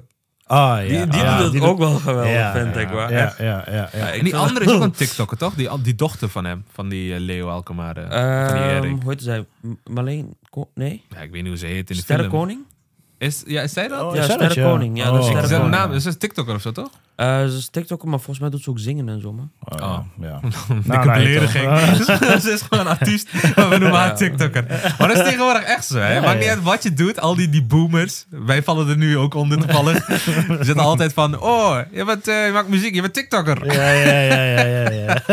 Ah, ja.
Die, die
ja,
doet het
die
ook wel geweldig,
Ja,
vind
ja,
ik.
Ja, ja, ja, ja.
Ja, ik
En die andere is ook een TikToker, toch? Die, die dochter van hem, van die eh, Leo Alkmaar. eh,
Ehm, hoe heet zij? Marleen? Nee?
Ja, ik weet niet hoe ze heet in de film.
Sterrenkoning?
Is, ja, is zij dat?
Oh,
Ja, Sterrenkoning. Ja, dat is
Oh.
Sterrenkoning.
naam? Is een TikToker of zo, toch?
Eh, ze is TikToker, maar volgens mij doet ze ook zingen en zo, man.
Oh,
Oh.
ja.
Dikke
Nou, nee,
belediging.
toch?
ze is gewoon een artiest, maar we noemen haar TikToker. Maar dat is tegenwoordig echt zo, hè?
Ja,
Maakt niet
ja.
uit wat je doet, al die, die boomers. Wij vallen er nu ook onder toevallig. Ze zitten altijd van, oh, je, bent, eh, je maakt muziek, je bent TikToker.
Ja, ja, ja, ja, ja, ja.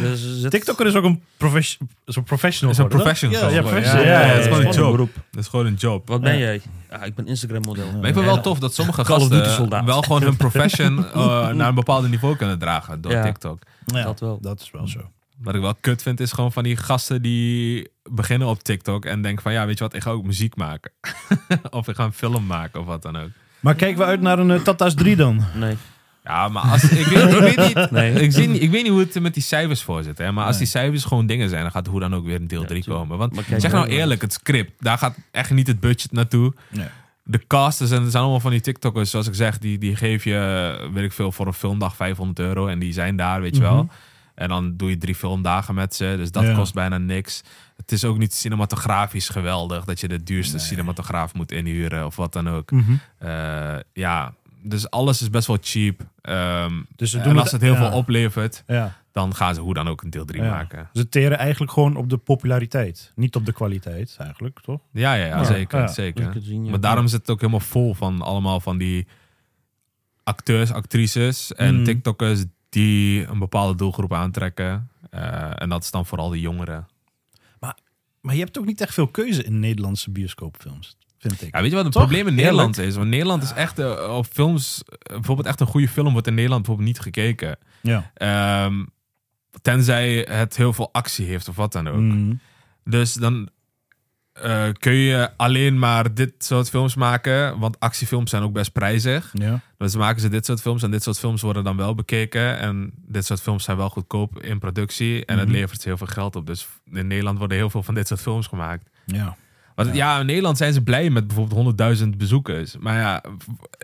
Dus
TikToker is ook een, profes zo'n professional.
Is een professional?
Ja, ja.
Ja,
Ja,
ja, het is gewoon een
een
job.
beroep.
Dat is gewoon een job.
Wat ben
Ja.
jij? Ja, ik ben Instagram-model.
Maar ik vind wel tof dat sommige
Call
gasten wel gewoon hun profession eh, naar een bepaald niveau kunnen dragen door
Ja.
TikTok.
Ja,
Dat wel.
Dat is wel zo.
Wat ik wel kut vind, is gewoon van die gasten die beginnen op TikTok en denken van ja, weet je wat, ik ga ook muziek maken. of ik ga een film maken of wat dan ook.
Maar kijken we uit naar een eh, Tata's 3 dan?
Nee.
Ja, maar als, ik, weet, ik, weet niet,
Nee.
ik, zie niet, ik weet niet hoe het met die cijfers voor zit. Hè? Maar als
Nee.
die cijfers gewoon dingen zijn, dan gaat hoe dan ook weer een deel
Ja,
3
tuurlijk.
komen. Want zeg nou eerlijk, het script, daar gaat echt niet het budget naartoe.
Nee.
De casters en er zijn allemaal van die TikTokkers, zoals ik zeg, die, die geef je, weet ik veel, voor een filmdag 500 euro. En die zijn daar, weet je wel. En dan doe je drie filmdagen met ze. Dus dat
Ja.
kost bijna niks. Het is ook niet cinematografisch geweldig dat je de duurste cinematograaf moet inhuren of wat dan ook.
Mhm.
Eh, ja, dus alles is best wel cheap. Ehm,
Dus ze
en
doen
als het heel
ja.
veel oplevert,
Ja.
dan gaan ze hoe dan ook een deel 3
Ja.
maken.
Ze teren eigenlijk gewoon op de populariteit. Niet op de kwaliteit, eigenlijk, toch?
Ja, ja, ja, zeker.
Ja.
zeker.
Zien.
Maar daarom zit het ook helemaal vol van allemaal van die acteurs, actrices en
Mm.
TikTokkers die een bepaalde doelgroep aantrekken. Eh, en dat is dan vooral de jongeren.
Maar je hebt ook niet echt veel keuze in Nederlandse bioscoopfilms, vind ik.
Ja, weet je wat het
Toch?
probleem in Nederland is? Want Nederland is echt eh, op films, eh, bijvoorbeeld echt een goede film wordt in Nederland bijvoorbeeld niet gekeken.
Ja.
Ehm, tenzij het heel veel actie heeft of wat dan ook.
Mhm.
Dus dan eh, kun je alleen maar dit soort films maken. Want actiefilms zijn ook best prijzig.
Ja.
Dus maken ze dit soort films. En dit soort films worden dan wel bekeken. En dit soort films zijn wel goedkoop in productie. En het
Mhm.
levert ze heel veel geld op. Dus in Nederland worden heel veel van dit soort films gemaakt.
Ja.
Want ja. in Nederland zijn ze blij met bijvoorbeeld 100.000 bezoekers. Maar ja,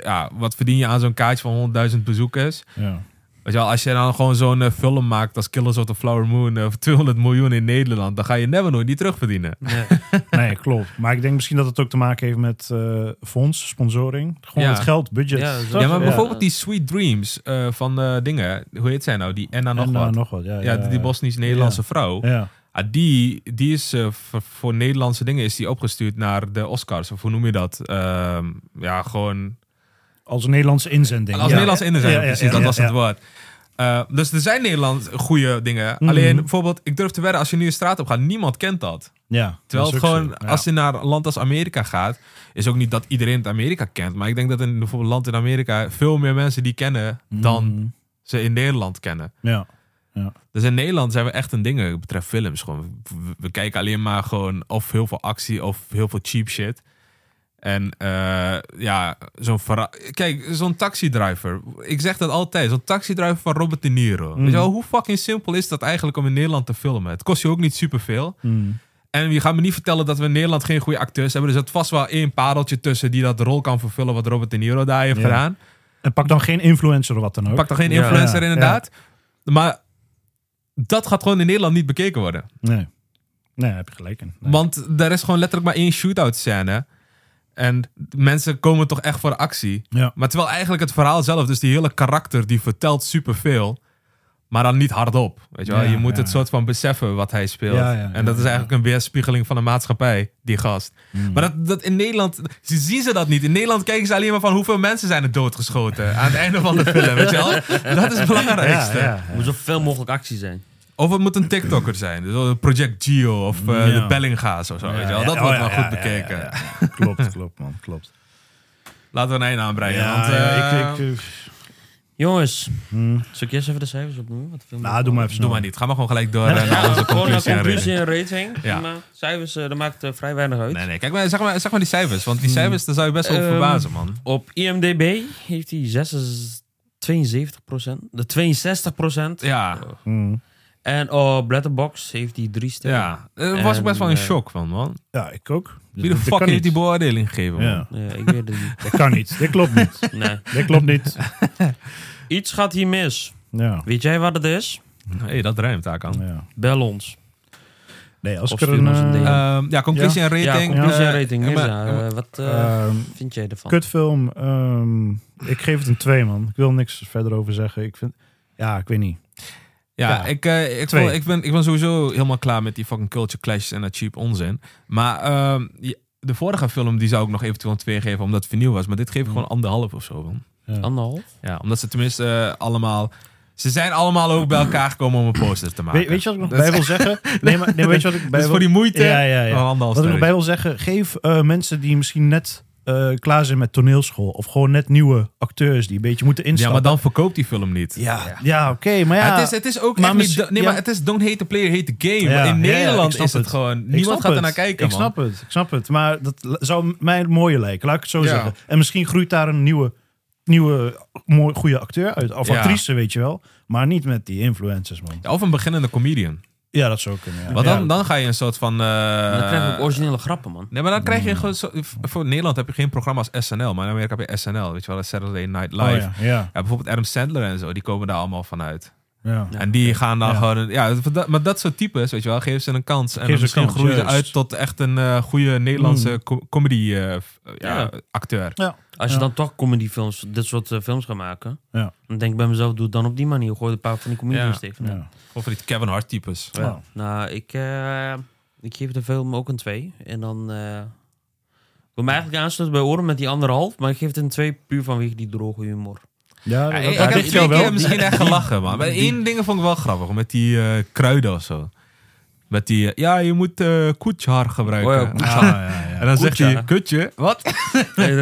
ja, wat verdien je aan zo'n kaartje van 100.000 bezoekers?
Ja.
Weet je wel, als je dan gewoon zo'n eh, film maakt als Killers of the Flower Moon eh, voor 200 miljoen in Nederland, dan ga je never nooit niet terugverdienen.
Nee.
Nee, klopt. Maar ik denk misschien dat het ook te maken heeft met eh, fonds, sponsoring. Gewoon
Ja.
het geld, budget.
Ja?
Ja, maar
Ja.
bijvoorbeeld die Sweet Dreams eh, van eh, dingen, hoe heet zij nou? Die Enna nog
en
wat.
nog wat. Ja,
ja, die, die Bosnisch-Nederlandse vrouw.
Ja.
Ah, die, die is eh, voor, voor Nederlandse dingen is die opgestuurd naar de Oscars. Of hoe noem je dat? Ehm, ja, gewoon
Als een Nederlandse inzending.
Als
ja.
Nederlands in zijn,
Ja, ja,
precies, dat was het woord. Eh, dus er zijn Nederland goede dingen.
Mhm.
Alleen bijvoorbeeld, ik durf te wedden, als je nu een straat op gaat, niemand kent dat.
Ja,
Terwijl
dat
het gewoon,
zo. Ja.
als je naar een land als Amerika gaat, is ook niet dat iedereen het Amerika kent. Maar ik denk dat in bijvoorbeeld een land in Amerika veel meer mensen die kennen dan
Mhm.
ze in Nederland kennen.
Ja. Ja.
Dus in Nederland zijn we echt een ding wat betreft films. Gewoon. We, we kijken alleen maar gewoon of heel veel actie of heel veel cheap shit. En eh, ja, zo'n Kijk, zo'n taxidriver. Ik zeg dat altijd. Zo'n taxidriver van Robert De Niro. Weet je wel, hoe fucking simpel is dat eigenlijk om in Nederland te filmen? Het kost je ook niet superveel.
Mm.
En je gaat me niet vertellen dat we in Nederland geen goede acteurs hebben. Er zit vast wel één pareltje tussen die dat rol kan vervullen wat Robert De Niro daar heeft
Ja.
gedaan.
En pak dan geen influencer of wat dan ook.
Pak dan geen
Ja.
influencer
Ja,
inderdaad. Maar dat gaat gewoon in Nederland niet bekeken worden.
Nee. Nee, heb je gelijk in. Nee.
Want er is gewoon letterlijk maar één shootout scène. En mensen komen toch echt voor de actie.
Ja.
Maar terwijl eigenlijk het verhaal zelf, dus die hele karakter, die vertelt superveel. Maar dan niet hardop. Weet je wel?
Ja,
je moet
ja,
het
ja.
soort van beseffen wat hij speelt.
Ja, ja,
en dat
ja,
is eigenlijk een weerspiegeling van de maatschappij, die gast.
Mm.
Maar dat, dat in Nederland, ze zien ze dat niet. In Nederland kijken ze alleen maar van hoeveel mensen zijn er doodgeschoten aan het einde van de film. Weet je wel? Dat is het belangrijkste.
ja, ja,
Er
ja.
moet zoveel mogelijk actie zijn.
Of het moet een TikToker zijn. Dus Project Geo of eh,
Ja.
de Bellinga's of zo. weet je wel? Dat
ja,
wordt
oh,
wel
ja,
goed
ja,
bekeken.
ja, ja, ja. Klopt, klopt man, klopt.
Laten we een einde aanbrengen.
Ja,
want,
ja,
eh,
ik, ik,
Jongens,
hmm.
zal ik eerst even de cijfers opnoemen? Wat de film
Nou, doe maar even
Doe maar niet. Ga maar gewoon gelijk door eh, naar
Ja,
onze
gewoon een
conclusie. en
conclusie
rating.
en rating.
Ja.
Maar cijfers, eh, dat maakt eh, vrij weinig uit.
Nee, nee. Kijk maar, zeg maar, zeg maar die cijfers. Want die cijfers, daar zou je best wel
Ehm,
verbazen, man.
Op IMDb heeft hij 76, 72 De 62%
Ja,
Hmm.
En op Letterboxd heeft hij drie sterren.
ja. Daar was ik best wel in
En, eh,
shock van, man.
Ja, ik ook.
Wie de
Dat
fuck
kan
heeft
niet.
die beoordeling gegeven, man?
Ja,
Ja, ik weet het niet.
dat kan niet. Dit klopt niet.
Nee.
Dit klopt niet.
Iets gaat hier mis.
Ja.
Weet jij wat het is?
Hé, hey, dat ruimt, daar kan.
ja.
Bel ons.
Nee, als
Of
ik er
stuur
een
ons een
eh,
DM.
Ehm, ja, conclusie en
Ja,
rating.
conclusie en
Eh,
rating.
ja,
Mirza,
maar-
eh, wat eh,
ehm,
vind jij ervan?
kutfilm, ehm, ik geef het een 2 man. Ik wil niks verder over zeggen. Ik vind, ja, ik weet niet.
Ja,
Ja.
ik, eh, ik,
Twee.
ben, ik ben sowieso helemaal klaar met die fucking culture clashes en dat cheap onzin. Maar ehm, de vorige film die zou ik nog eventueel een 2 geven omdat het vernieuw was. Maar dit geef ik gewoon anderhalf of zo. Man.
Ja.
Anderhalf?
Ja, omdat ze tenminste eh, allemaal... Ze zijn allemaal ook bij elkaar gekomen om een poster te maken.
Weet, weet je wat ik nog bij wil zeggen? Nee, maar nee, weet je wat ik bij
Dus
wil...
voor die moeite...
Ja, ja, ja. Wat ik nog bij wil zeggen, geef eh, mensen die misschien net eh, klaar zijn met toneelschool, of gewoon net nieuwe acteurs die een beetje moeten
Ja,
instappen.
maar dan verkoopt die film niet.
Ja, ja oké, maar ja.
het, is, het is ook
maar
echt niet... Nee,
ja.
maar het is don't hate the player, hate the game.
Ja,
In
ja, ja,
Nederland is het
het.
gewoon... Niemand gaat er naar kijken,
Ik
man.
snap het, ik snap het. Maar dat zou mij mooier lijken, laat ik het zo
Ja.
zeggen. En misschien groeit daar een nieuwe, nieuwe mooi, goede acteur uit. Of
Ja.
actrice, weet je wel. Maar niet met die influencers, man.
Of een beginnende comedian.
Ja, dat zou kunnen. Ja.
Want
Ja.
dan, dan ga je een soort van... eh,
dan krijg je ook originele grappen, man.
Nee, maar dan krijg je gewoon zo, voor Nederland heb je geen programma's SNL, maar in Amerika heb je SNL, weet je wel, Saturday Night Live.
Oh,
ja.
ja, ja,
bijvoorbeeld Adam Sandler en zo, die komen daar allemaal vanuit.
ja.
Ja.
En die gaan dan
Ja.
gewoon, ja, dat- maar dat soort types, weet je wel, geven ze een kans. En
Geef
dan
ze
misschien
een kans,
groeien ze
juist.
uit tot echt een eh, goede Nederlandse
Mm.
co- comedy eh, f- ja,
Ja.
acteur.
Als je
Ja.
dan toch comedyfilms, dit soort eh, films gaat maken,
Ja.
dan denk ik bij mezelf, doe het dan op die manier. Gooi een paar van die comedians tegenaan.
Ja.
Of van die Kevin Hart types.
Ja.
Nou, ik, eh, ik geef de film ook een 2. En dan... eh ik wil me eigenlijk aansluiten bij Oren met die anderhalf, maar ik geef het een 2 puur vanwege die droge humor.
Ja,
Ja,
dat,
ik, heb twee
jou wel.
keer misschien echt gelachen, man. Maar één ding vond ik wel grappig, met die eh, kruiden of zo. Met die, eh, ja, je moet eh koetshaar gebruiken.
Oh ja, koetshaar.
Ah, ja, ja.
En dan zegt hij, kutje, wat?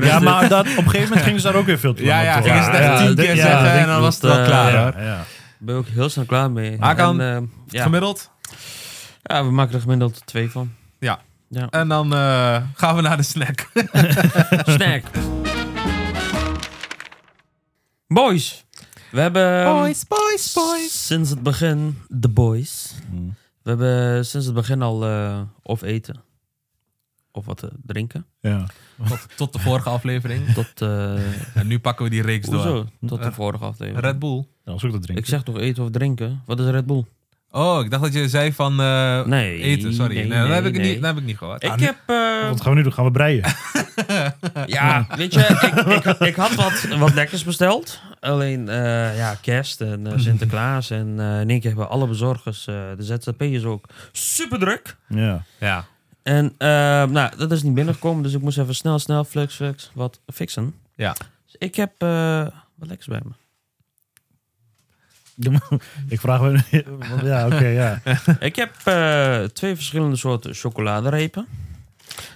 Ja, maar dat, op een gegeven moment gingen ze daar ook weer veel te
Ja,
lang
ja, gingen ze het echt
door.
tien keer
ja,
zeggen en dan
ik
was het wel
eh,
klaar,
ja, ja.
ben ik ook heel snel klaar mee.
Hakan,
En, eh, ja.
Gemiddeld.
ja, we maken er gemiddeld twee van.
Ja.
Ja.
En dan eh, gaan we naar de snack.
Snack. Boys. We hebben...
boys, boys.
Sinds het begin, de boys.
Hmm.
We hebben sinds het begin al eh, of eten. Of wat te drinken.
Ja.
Tot, tot de vorige aflevering.
Tot, eh
En nu pakken we die reeks door.
hoezo? Tot de
Eh,
vorige aflevering.
Red Bull.
Dat was ook dat drinken.
Ik zeg toch eten of drinken? Wat is Red Bull?
Oh, ik dacht dat je zei van eh,
Nee,
eten. Sorry. Nee,
nee,
dat, heb ik
nee,
niet, dat heb ik niet gehoord.
Ik heb... eh,
Wat gaan we nu doen? Gaan we breien?
ja, weet je, ik, ik, ik had wat, wat lekkers besteld. Alleen, eh, ja, kerst en eh, Sinterklaas. En eh, in één keer hebben alle bezorgers, eh, de ZZP'ers ook, super druk.
Ja.
Ja.
En eh, nou, dat is niet binnengekomen, dus ik moest even snel, snel, flex, flex, wat fixen.
Ja.
Dus ik heb eh, wat lekkers bij me.
Ik vraag me... Ja, oké, ja.
ik heb eh, twee verschillende soorten chocoladerepen.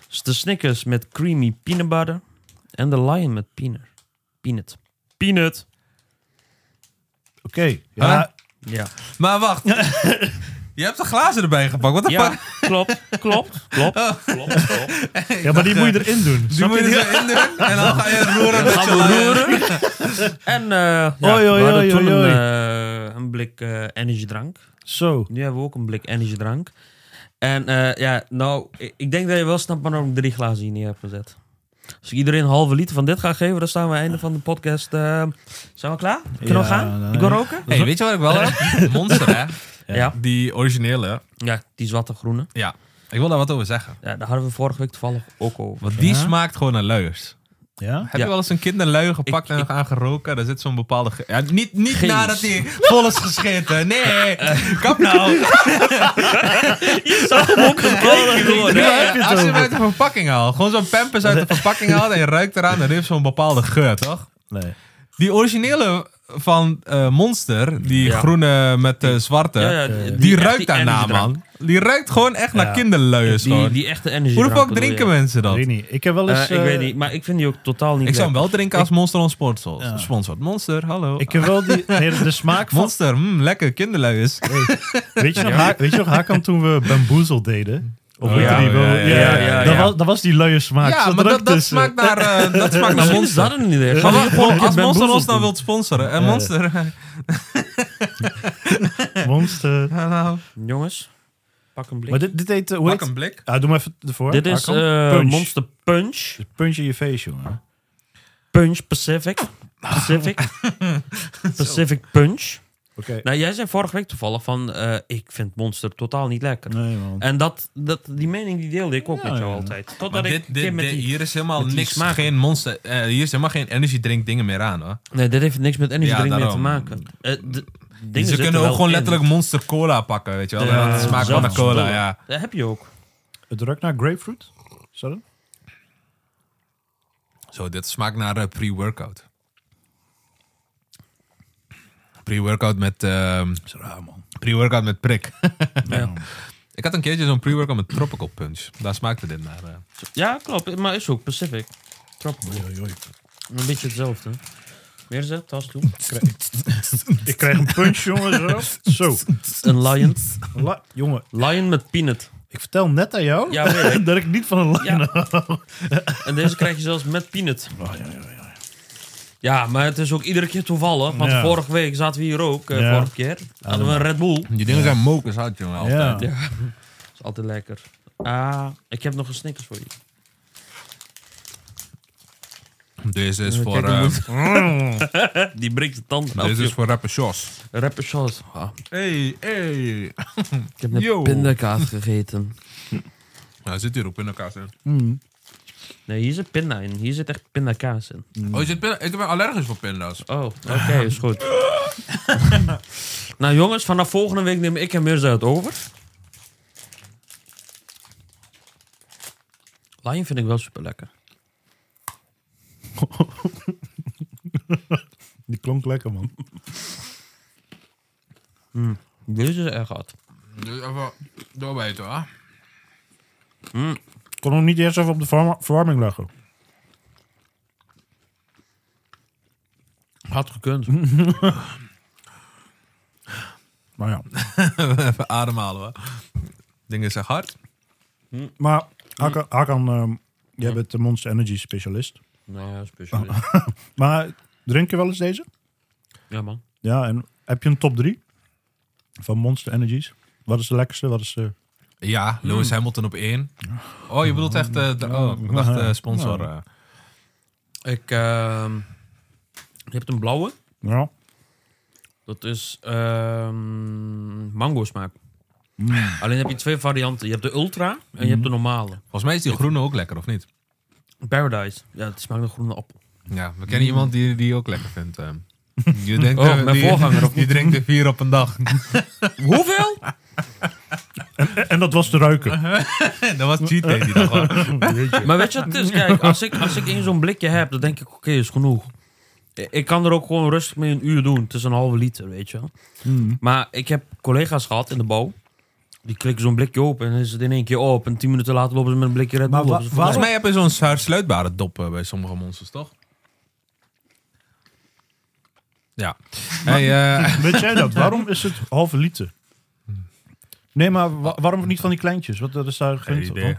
Dus de Snickers met creamy peanut butter. En de Lion met peanut. Peanut. Peanut.
Oké. Ja,
Ja,
Maar wacht. Je hebt de glazen erbij gepakt. Wat de
ja
fuck?
klopt, klopt, klopt, klopt, klopt.
Ja, maar die moet je erin doen.
Die moet je
je?
er zo in doen. En dan ga je roeren
Gaan we roeren. En eh ja,
Oei, oei,
we toen een, eh, een blik eh energiedrank.
Zo.
Nu hebben we ook een blik energiedrank. En eh, ja, nou, ik, ik denk dat je wel snapt waarom ik drie glazen hier neer heb gezet. Als ik iedereen een halve liter van dit ga geven, dan staan we einde van de podcast. eh, zijn we klaar? Kunnen we gaan?
nee.
Ik wil roken?
Hey, weet je wat ik wel heb? Monster, hè?
Ja.
Die originele.
Ja, die zwarte groene.
Ja. Ik wil daar wat over zeggen.
Ja, daar hadden we vorige week toevallig ook over.
Want die
Ja?
smaakt gewoon naar luiers.
Ja?
Heb
Ja.
je wel eens een kinderlui gepakt
Ik-
en
ik-
aan geroken? Daar zit zo'n bepaalde... ge- Ja, niet niet
Geest.
nadat hij vol is gescheten. Nee, kap nou.
Je zag hem ook een
Nee,
Waar heb je het
als je hem
over?
uit de verpakking haalt. Gewoon zo'n pampers uit de verpakking haalt en je ruikt eraan. Dan heeft zo'n bepaalde geur, toch?
Nee.
Die originele van eh, Monster, die
Ja.
groene met de zwarte,
Ja, ja,
die, ruikt daarna, man. Die ruikt gewoon echt
Ja.
naar kinderluiers.
Die,
gewoon.
die echte energie.
Hoe de fuck drinken mensen dat?
Weet niet. Ik heb wel eens...
ik
eh,
weet niet, maar ik vind die ook totaal niet
Ik zou hem wel drinken als Monster ons sponsor.
Ja.
Sponsor. Monster, hallo.
Ik heb wel die... Nee, de smaak van...
Monster, mm, lekker kinderluiers.
Weet je nog, weet je nog Hakan, toen we Bamboozle deden? Of
Oh, ja,
die wel-
ja, ja, ja,
ja,
dat,
ja.
Was, dat was die luie smaak.
Ja, maar dat, dat smaakt naar, eh, dat smaakt naar Monster.
dat een idee.
Maar
gewoon
als Monster ons nou
doen?
wilt sponsoren. En
Ja.
Monster...
Monster.
nou,
Jongens, pak een blik.
Maar dit, dit heet... Hoe
pak een blik.
Ah, doe maar even ervoor.
Dit is
Hakan.
eh,
Punch.
Monster Punch.
Punch in je face, jongen.
Punch Pacific. Pacific. Pacific Punch. Nou, jij zei vorige week toevallig van... eh, ik vind Monster totaal niet lekker.
Nee, man.
En dat, dat, die mening die deelde ik ook
Ja,
met jou
ja.
altijd. Totdat ik
dit,
met
dit-
die...
hier is helemaal niks,
smaak-
geen monster, eh, hier is helemaal geen energy drink dingen meer aan hoor.
Nee, dit heeft niks met energy
Ja,
drink meer te maken. Eh, de- dingen
Ze kunnen ook gewoon
in.
letterlijk monster cola pakken, weet je wel.
Ja,
smaakt gewoon naar
zelfs
cola, ja.
Dat heb je ook.
Het ruikt naar grapefruit. Het?
Zo, dit smaakt naar pre-workout. Pre-workout met, ehm, pre-workout met prik.
Ja.
Ik had een keertje zo'n pre-workout met tropical punch. Daar smaakte dit naar. eh.
ja, klopt. Maar is ook Pacific. Tropical.
Oei, oei.
Een beetje hetzelfde. Meer zet, tas toe.
Ik krijg een punch, jongen. Zo. Zo.
Een lion.
La- jongen,
Lion met peanut.
ik vertel net aan jou
Ja, weet ik.
dat ik niet van een lion
Ja.
hou.
En deze krijg je zelfs met peanut.
Oh, ja, ja, ja.
Ja, maar het is ook iedere keer toevallig. Want
Ja.
vorige week zaten we hier ook. eh,
Ja.
Vorige keer. Hadden we een Red Bull.
Die dingen zijn mokers hard, jongen. altijd.
Ja.
Ja. Dat is altijd lekker. Ah, ik heb nog een Snickers voor je.
Deze is
Ja,
voor,
kijk,
eh,
Die breekt de tanden af.
deze is voor rapper Jos.
Rapper Shot. Ah,
Hey, hey.
ik heb net
Yo.
pindakaas gegeten.
Nou, zit hier op pindakaas in.
Mm.
Nee, hier zit pinda in. Hier zit echt pindakaas in.
Oh, je zit pinda ik ben allergisch voor pinda's.
Oh, oké, is goed. nou jongens, vanaf volgende week neem ik en Mirza het over. Lion vind ik wel super lekker.
Die klonk lekker, man.
Deze is erg hard.
Dus even doorbijten, hoor.
Ik kon hem niet eerst even op de verwa- verwarming leggen.
Had gekund.
Maar ja.
even ademhalen, hoor. Is echt hard.
Maar Hakan, Hakan ehm, jij bent de Monster Energy specialist.
nou ja, speciaal.
Maar drink je wel eens deze?
Ja man.
Ja, en heb je een top 3 van Monster Energies? Wat is de lekkerste? Wat is de...
Ja, Lewis Hamilton op één. Oh, je bedoelt echt eh, de oh, ik dacht, eh, sponsor. eh.
Ik, ehm je hebt een blauwe.
Ja.
Dat is ehm mango smaak. Alleen heb je twee varianten. Je hebt de ultra en je hebt de normale.
Volgens mij is die groene ook lekker, of niet?
Paradise. Ja, het smaakt een groene appel.
Ja, we kennen iemand die die ook lekker vindt. Je denkt,
Oh, mijn
die,
voorganger, of
Die drinkt er vier op een dag.
Hoeveel?
En, en dat was te ruiken.
dat was cheat day die dag.
Maar weet je wat het is? Kijk, als ik, als ik één zo'n blikje heb, dan denk ik, oké, is genoeg. Ik kan er ook gewoon rustig mee een uur doen. Het is een halve liter, weet je wel. Maar ik heb collega's gehad in de bouw. Die klikken zo'n blikje open en dan is het in één keer op. En tien minuten later lopen ze met een blikje Red
Maar wa-
op.
Volgens mij heb je zo'n hersluitbare dop eh, bij sommige monsters, toch? Ja. Hey, eh,
Weet jij dat? Waarom is het halve liter? Nee, maar wa- waarom niet van die kleintjes? Wat dat is daar
geen idee.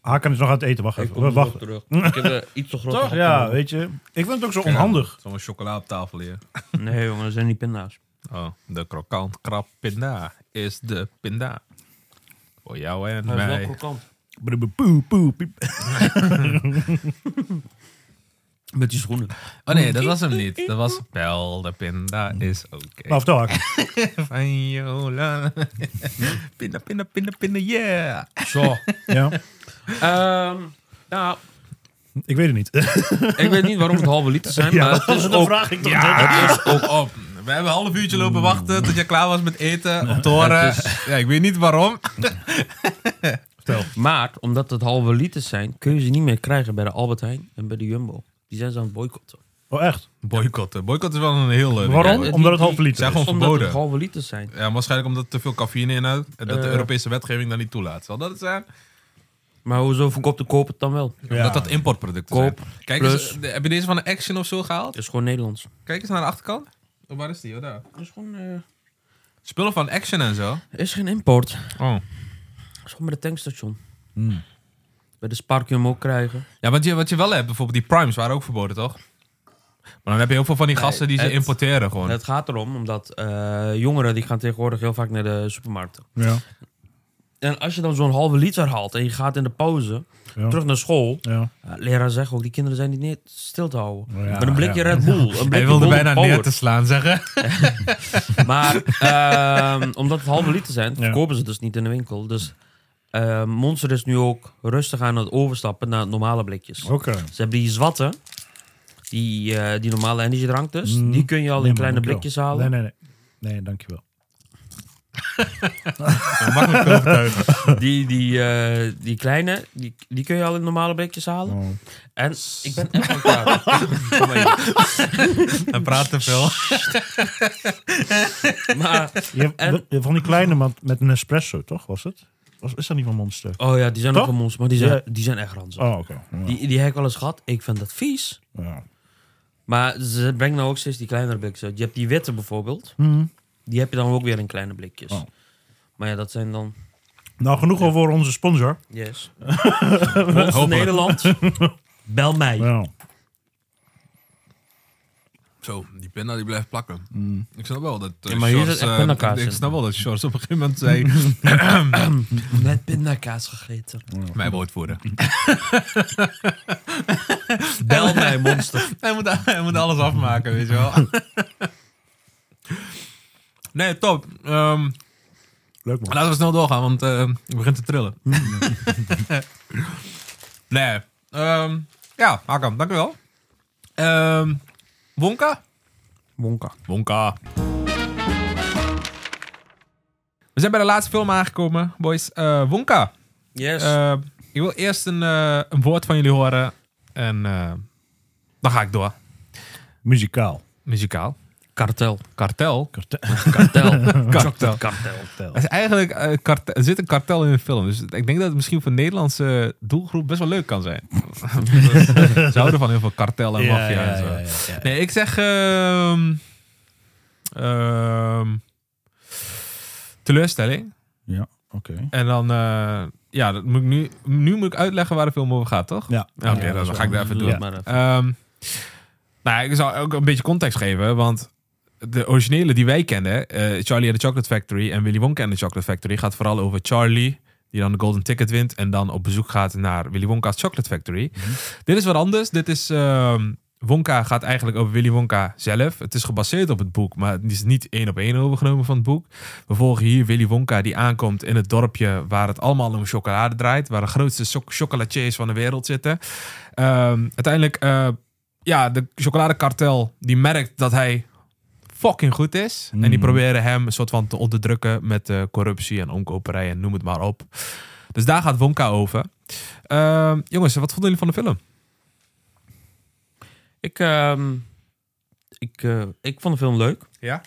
Hakan is nog aan het eten. Wacht
Ik
even.
kom zo
Wacht.
terug. Ik heb eh, iets te groot.
Toch? Ja, weet je. Ik vind het ook zo onhandig.
Zo'n chocola op tafel hier.
Nee, jongen, dat zijn die pinda's.
Oh, de krokant krab pinda is de pinda. Voor jou en
Dat is wel
mij.
krokant.
Poe, poe, piep.
Met die schoenen.
Oh nee, dat was hem niet. Dat was Pel, de pinda is oké.
Maar vertel Hakan.
Van Jola. Pinda, pinda, pinda, pinda, yeah.
Zo.
Ja,
Ehm, nou,
ik weet het niet.
ik weet niet waarom het halve liter zijn,
Ja,
maar het is ook...
vraag ik toch.
Het is ook op. We hebben een half uurtje lopen wachten tot je klaar was met eten. Om te horen. Ja, ik weet niet waarom.
Maar, omdat het halve liters zijn, kun je ze niet meer krijgen bij de Albert Heijn en bij de Jumbo. Die zijn ze aan het boycotten.
Oh, echt?
Boycotten. Boycott is wel een heel... eh,
Waarom? Omdat het halve liter
zijn
is.
gewoon
Omdat
verboden.
het halve liters zijn.
Ja, waarschijnlijk omdat het te veel cafeïne inhoudt. En dat de
Eh.
Europese wetgeving dat niet toelaat. Zal dat het zijn?
Maar hoezo verkoopt de koop het dan wel?
Ja.
Omdat dat importproducten
Koop,
zijn. Kijk
plus-
eens, de- heb je deze van de Action of zo gehaald?
Het is gewoon Nederlands.
Kijk eens naar de achterkant. Oh, waar is die? Oh, daar.
Het is gewoon... eh,
Spullen van Action en zo.
er is geen import.
Oh.
Het is gewoon bij de tankstation. Bij de Spar kun je hem ook krijgen.
Ja, want je, wat je wel hebt, bijvoorbeeld die Primes waren ook verboden, toch? Maar dan heb je heel veel van die
Nee,
gasten die ze
het-
importeren gewoon.
Het gaat erom, omdat eh, jongeren die gaan tegenwoordig heel vaak naar de supermarkten.
Ja.
En als je dan zo'n halve liter haalt en je gaat in de pauze
Ja.
terug naar school.
Ja.
Leraar zegt ook, die kinderen zijn niet neer stil te houden.
Ja,
Met een blikje
ja.
Red Bull. Een blikje
Hij wilde bijna
Power.
neer te slaan, zeggen.
Maar ehm, omdat het halve liter zijn,
Ja.
verkopen ze dus niet in de winkel. Dus eh, Monster is nu ook rustig aan het overstappen naar normale blikjes.
Oké.
Ze hebben die zwatten, die, eh, die normale energiedrank dus.
Mm.
Die kun je al
Nee,
in
man,
kleine blikjes halen.
Nee, nee, nee. Nee, dankjewel.
Makkelijk overtuigen.
Die, die, eh, die kleine, die, die kun je al in normale blikjes halen.
Oh.
En ik ben echt aan hier.
Hij praat te veel.
Maar,
Je hebt
En-
van die kleine man met een espresso, toch? Was het? Is dat niet van Monster?
oh ja, die zijn
Toch?
ook een monster, maar die zijn,
Ja.
die zijn echt ranzig.
Oh, oké. Ja.
Die, die heb ik wel eens gehad. Ik vind dat vies.
Ja.
Maar ze brengen nou ook steeds die kleinere blikjes uit. Je hebt die witte bijvoorbeeld.
Mhm.
Die heb je dan ook weer in kleine blikjes.
Oh.
Maar ja, dat zijn dan...
Nou, genoeg al voor onze sponsor.
Yes. Monster Nederland. Bel mij.
Ja.
Zo, die pinda die blijft plakken. Ik snap wel dat uh,
Ja, maar hier zit echt
eh,
pindakaas
Ik
in.
snap wel dat Sjors op een gegeven moment zei...
Net pindakaas gegeten.
mij woordvoeren.
Bel mij, monster.
hij, moet, hij moet alles afmaken, weet je wel. nee, top. Ehm,
Leuk man.
laten we snel doorgaan, want eh het begint te trillen. nee. ehm, ja, Hakan, dankjewel. Ehm Wonka?
Wonka.
Wonka. We zijn bij de laatste film aangekomen, boys. Eh, Wonka.
Yes.
Eh, ik wil eerst een, eh, een woord van jullie horen. En eh, dan ga ik door.
Muzikaal.
Muzikaal.
Kartel.
Kartel.
Kartel.
Kartel.
Kartel.
Kartel.
Het is eigenlijk, eh, kartel, er zit een kartel in de film. Dus ik denk dat het misschien voor een Nederlandse doelgroep best wel leuk kan zijn. Ze houden van heel veel kartel en
Ja,
maffia
ja,
en zo.
ja, ja, ja.
Nee, ik zeg... ehm, ehm, teleurstelling.
Ja, oké.
En dan... eh, ja, dat moet ik nu, nu moet ik uitleggen waar de film over gaat, toch?
Ja.
Oké,
Ja,
dan ga ik daar even
Doe
doen.
maar even.
Ehm, nou, ik zal ook een beetje context geven, want de originele die wij kennen, eh, Charlie and the Chocolate Factory en Willy Wonka and the Chocolate Factory, gaat vooral over Charlie, die dan de Golden Ticket wint en dan op bezoek gaat naar Willy Wonka's Chocolate Factory. Dit is wat anders. Dit is, ehm, Wonka gaat eigenlijk over Willy Wonka zelf. Het is gebaseerd op het boek, maar het is niet één op één overgenomen van het boek. We volgen hier Willy Wonka die aankomt in het dorpje waar het allemaal om chocolade draait, waar de grootste cho- chocolatiers van de wereld zitten. Ehm, uiteindelijk, eh, ja, de chocoladekartel die merkt dat hij fucking goed is. En die
Mm.
proberen hem een soort van te onderdrukken met eh, corruptie en omkoperij en noem het maar op. Dus daar gaat Wonka over. Ehm, jongens, wat vonden jullie van de film?
Ik, ehm, ik, eh, ik vond de film leuk.
Ja?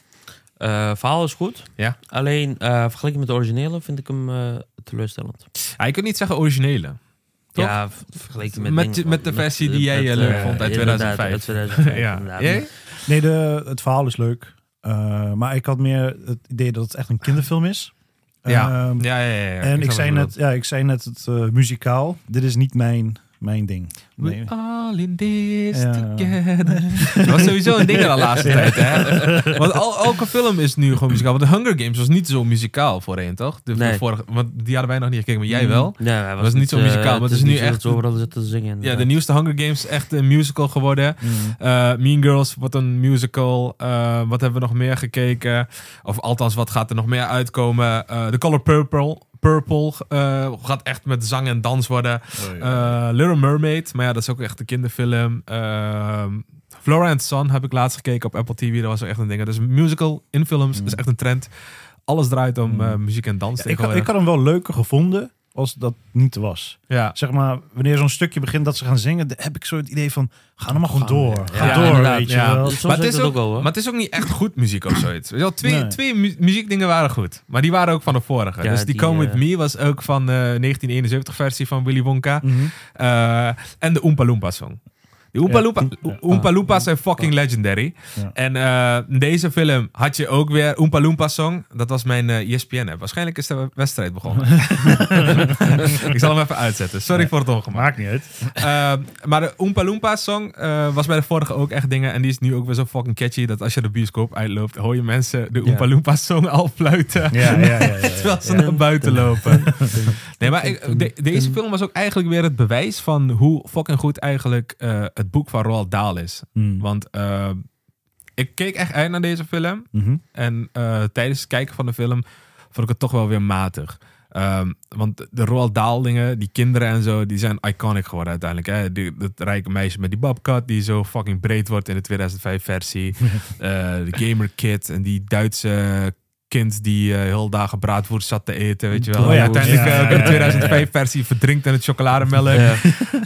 Eh verhaal is goed.
Ja.
Alleen eh, vergeleken met de originele vind ik hem eh, teleurstellend.
Ah, je kunt niet zeggen originele. Toch?
Ja, vergeleken met...
Met-
dingen-
met de versie die jij, leuk vond uit
inderdaad,
2005.
uit 2005
Ja.
Nee, de, het verhaal is leuk. Eh, maar ik had meer het idee dat het echt een kinderfilm is.
Ja.
Ehm,
ja, ja, ja, ja.
en ik, zei net, ja, ik zei net het eh, muzikaal. Dit is niet mijn, mijn ding.
We
Nee.
all in this
Ja.
together. Dat was sowieso een ding de laatste tijd, hè? Want al, elke film is nu gewoon muzikaal. Want de Hunger Games was niet zo muzikaal voorheen, toch? De
Nee.
vorige, want die hadden wij nog niet gekeken, maar jij wel.
Ja, hij
was niet zo muzikaal,
eh,
maar het is nu echt-
dat ze overal zitten te zingen.
Ja, de nieuwste Hunger Games is echt een musical geworden.
Mm.
Eh, mean Girls wordt een musical. Eh, wat hebben we nog meer gekeken? Of althans, wat gaat er nog meer uitkomen? Eh The Color Purple. Purple eh, gaat echt met zang en dans worden. Eh, Little Mermaid, maar ja, dat is ook echt een kinderfilm. Ehm Flora and Son heb ik laatst gekeken op Apple TV. Dat was ook echt een ding. Dus musical in films is echt een trend. Alles draait om eh, muziek en dans
Ja, ik, had, ik had hem wel leuker gevonden als dat niet was.
ja.
Zeg maar, wanneer zo'n stukje begint dat ze gaan zingen, dan heb ik zo het idee van, ga nou maar gewoon door. Ga
Ja,
door, weet je
Ja.
wel.
Maar het, is ook,
ook wel, hoor.
maar het is ook niet echt goed muziek of zoiets. Weet je wel, twee,
Nee.
twee mu- muziekdingen waren goed. Maar die waren ook van de vorige.
Ja,
dus die,
die,
Come
eh,
With Me was ook van de 1971 versie van Willy Wonka.
Mhm.
Eh, en de Oompa Loompa song. Die Oompa
Ja.
Loompa,
Ja.
Oompa Loompas zijn fucking legendary. En eh, in deze film had je ook weer Oompa Loompa song. Dat was mijn eh ESPN-app. Waarschijnlijk is de wedstrijd begonnen. ik zal hem even uitzetten. Sorry voor het ongemak.
Maakt niet uit.
Eh, maar de Oompa Loompa song eh, was bij de vorige ook echt dingen. En die is nu ook weer zo fucking catchy. Dat als je de bioscoop uitloopt, hoor je mensen de Oompa Loompa song al fluiten.
Ja, ja, ja. ja, ja.
Terwijl ze naar buiten lopen. Nee, maar ik, de- deze film was ook eigenlijk weer het bewijs van hoe fucking goed eigenlijk het boek van Roald Dahl is.
Mm.
Want eh, ik keek echt uit naar deze film.
Mhm.
En eh, tijdens het kijken van de film vond ik het toch wel weer matig. Ehm, want de Roald Dahl dingen, die kinderen en zo, die zijn iconic geworden uiteindelijk. Hè? Die, dat rijke meisje met die babkat die zo fucking breed wordt in de 2005 versie. Eh, de Gamer Kid en die Duitse kind die eh, heel dagen braadvoer zat te eten, weet je wel.
Oh ja.
uiteindelijk
Ja,
eh, de
ja,
2005 versie verdrinkt in het chocolademelk.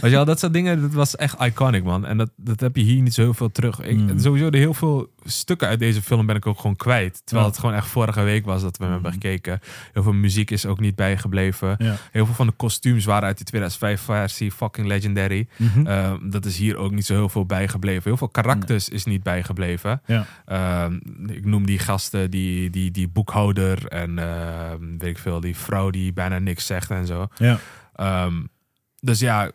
Weet je wel, dat soort dingen, dat was echt iconic, man. En dat, dat heb je hier niet zo heel veel terug. Ik,
Mm.
Sowieso, de heel veel stukken uit deze film ben ik ook gewoon kwijt. Terwijl
Ja.
het gewoon echt vorige week was dat we hem hebben
Mm.
gekeken. Heel veel muziek is ook niet bijgebleven.
Ja.
Heel veel van de kostuums waren uit de 2005 versie fucking legendary.
Mhm.
Ehm, dat is hier ook niet zo heel veel bijgebleven. Heel veel karakters is niet bijgebleven.
Ja.
Ehm, ik noem die gasten, die, die, die boekhouder en ehm, weet ik veel, die vrouw die bijna niks zegt en zo.
Ja.
Dus ja,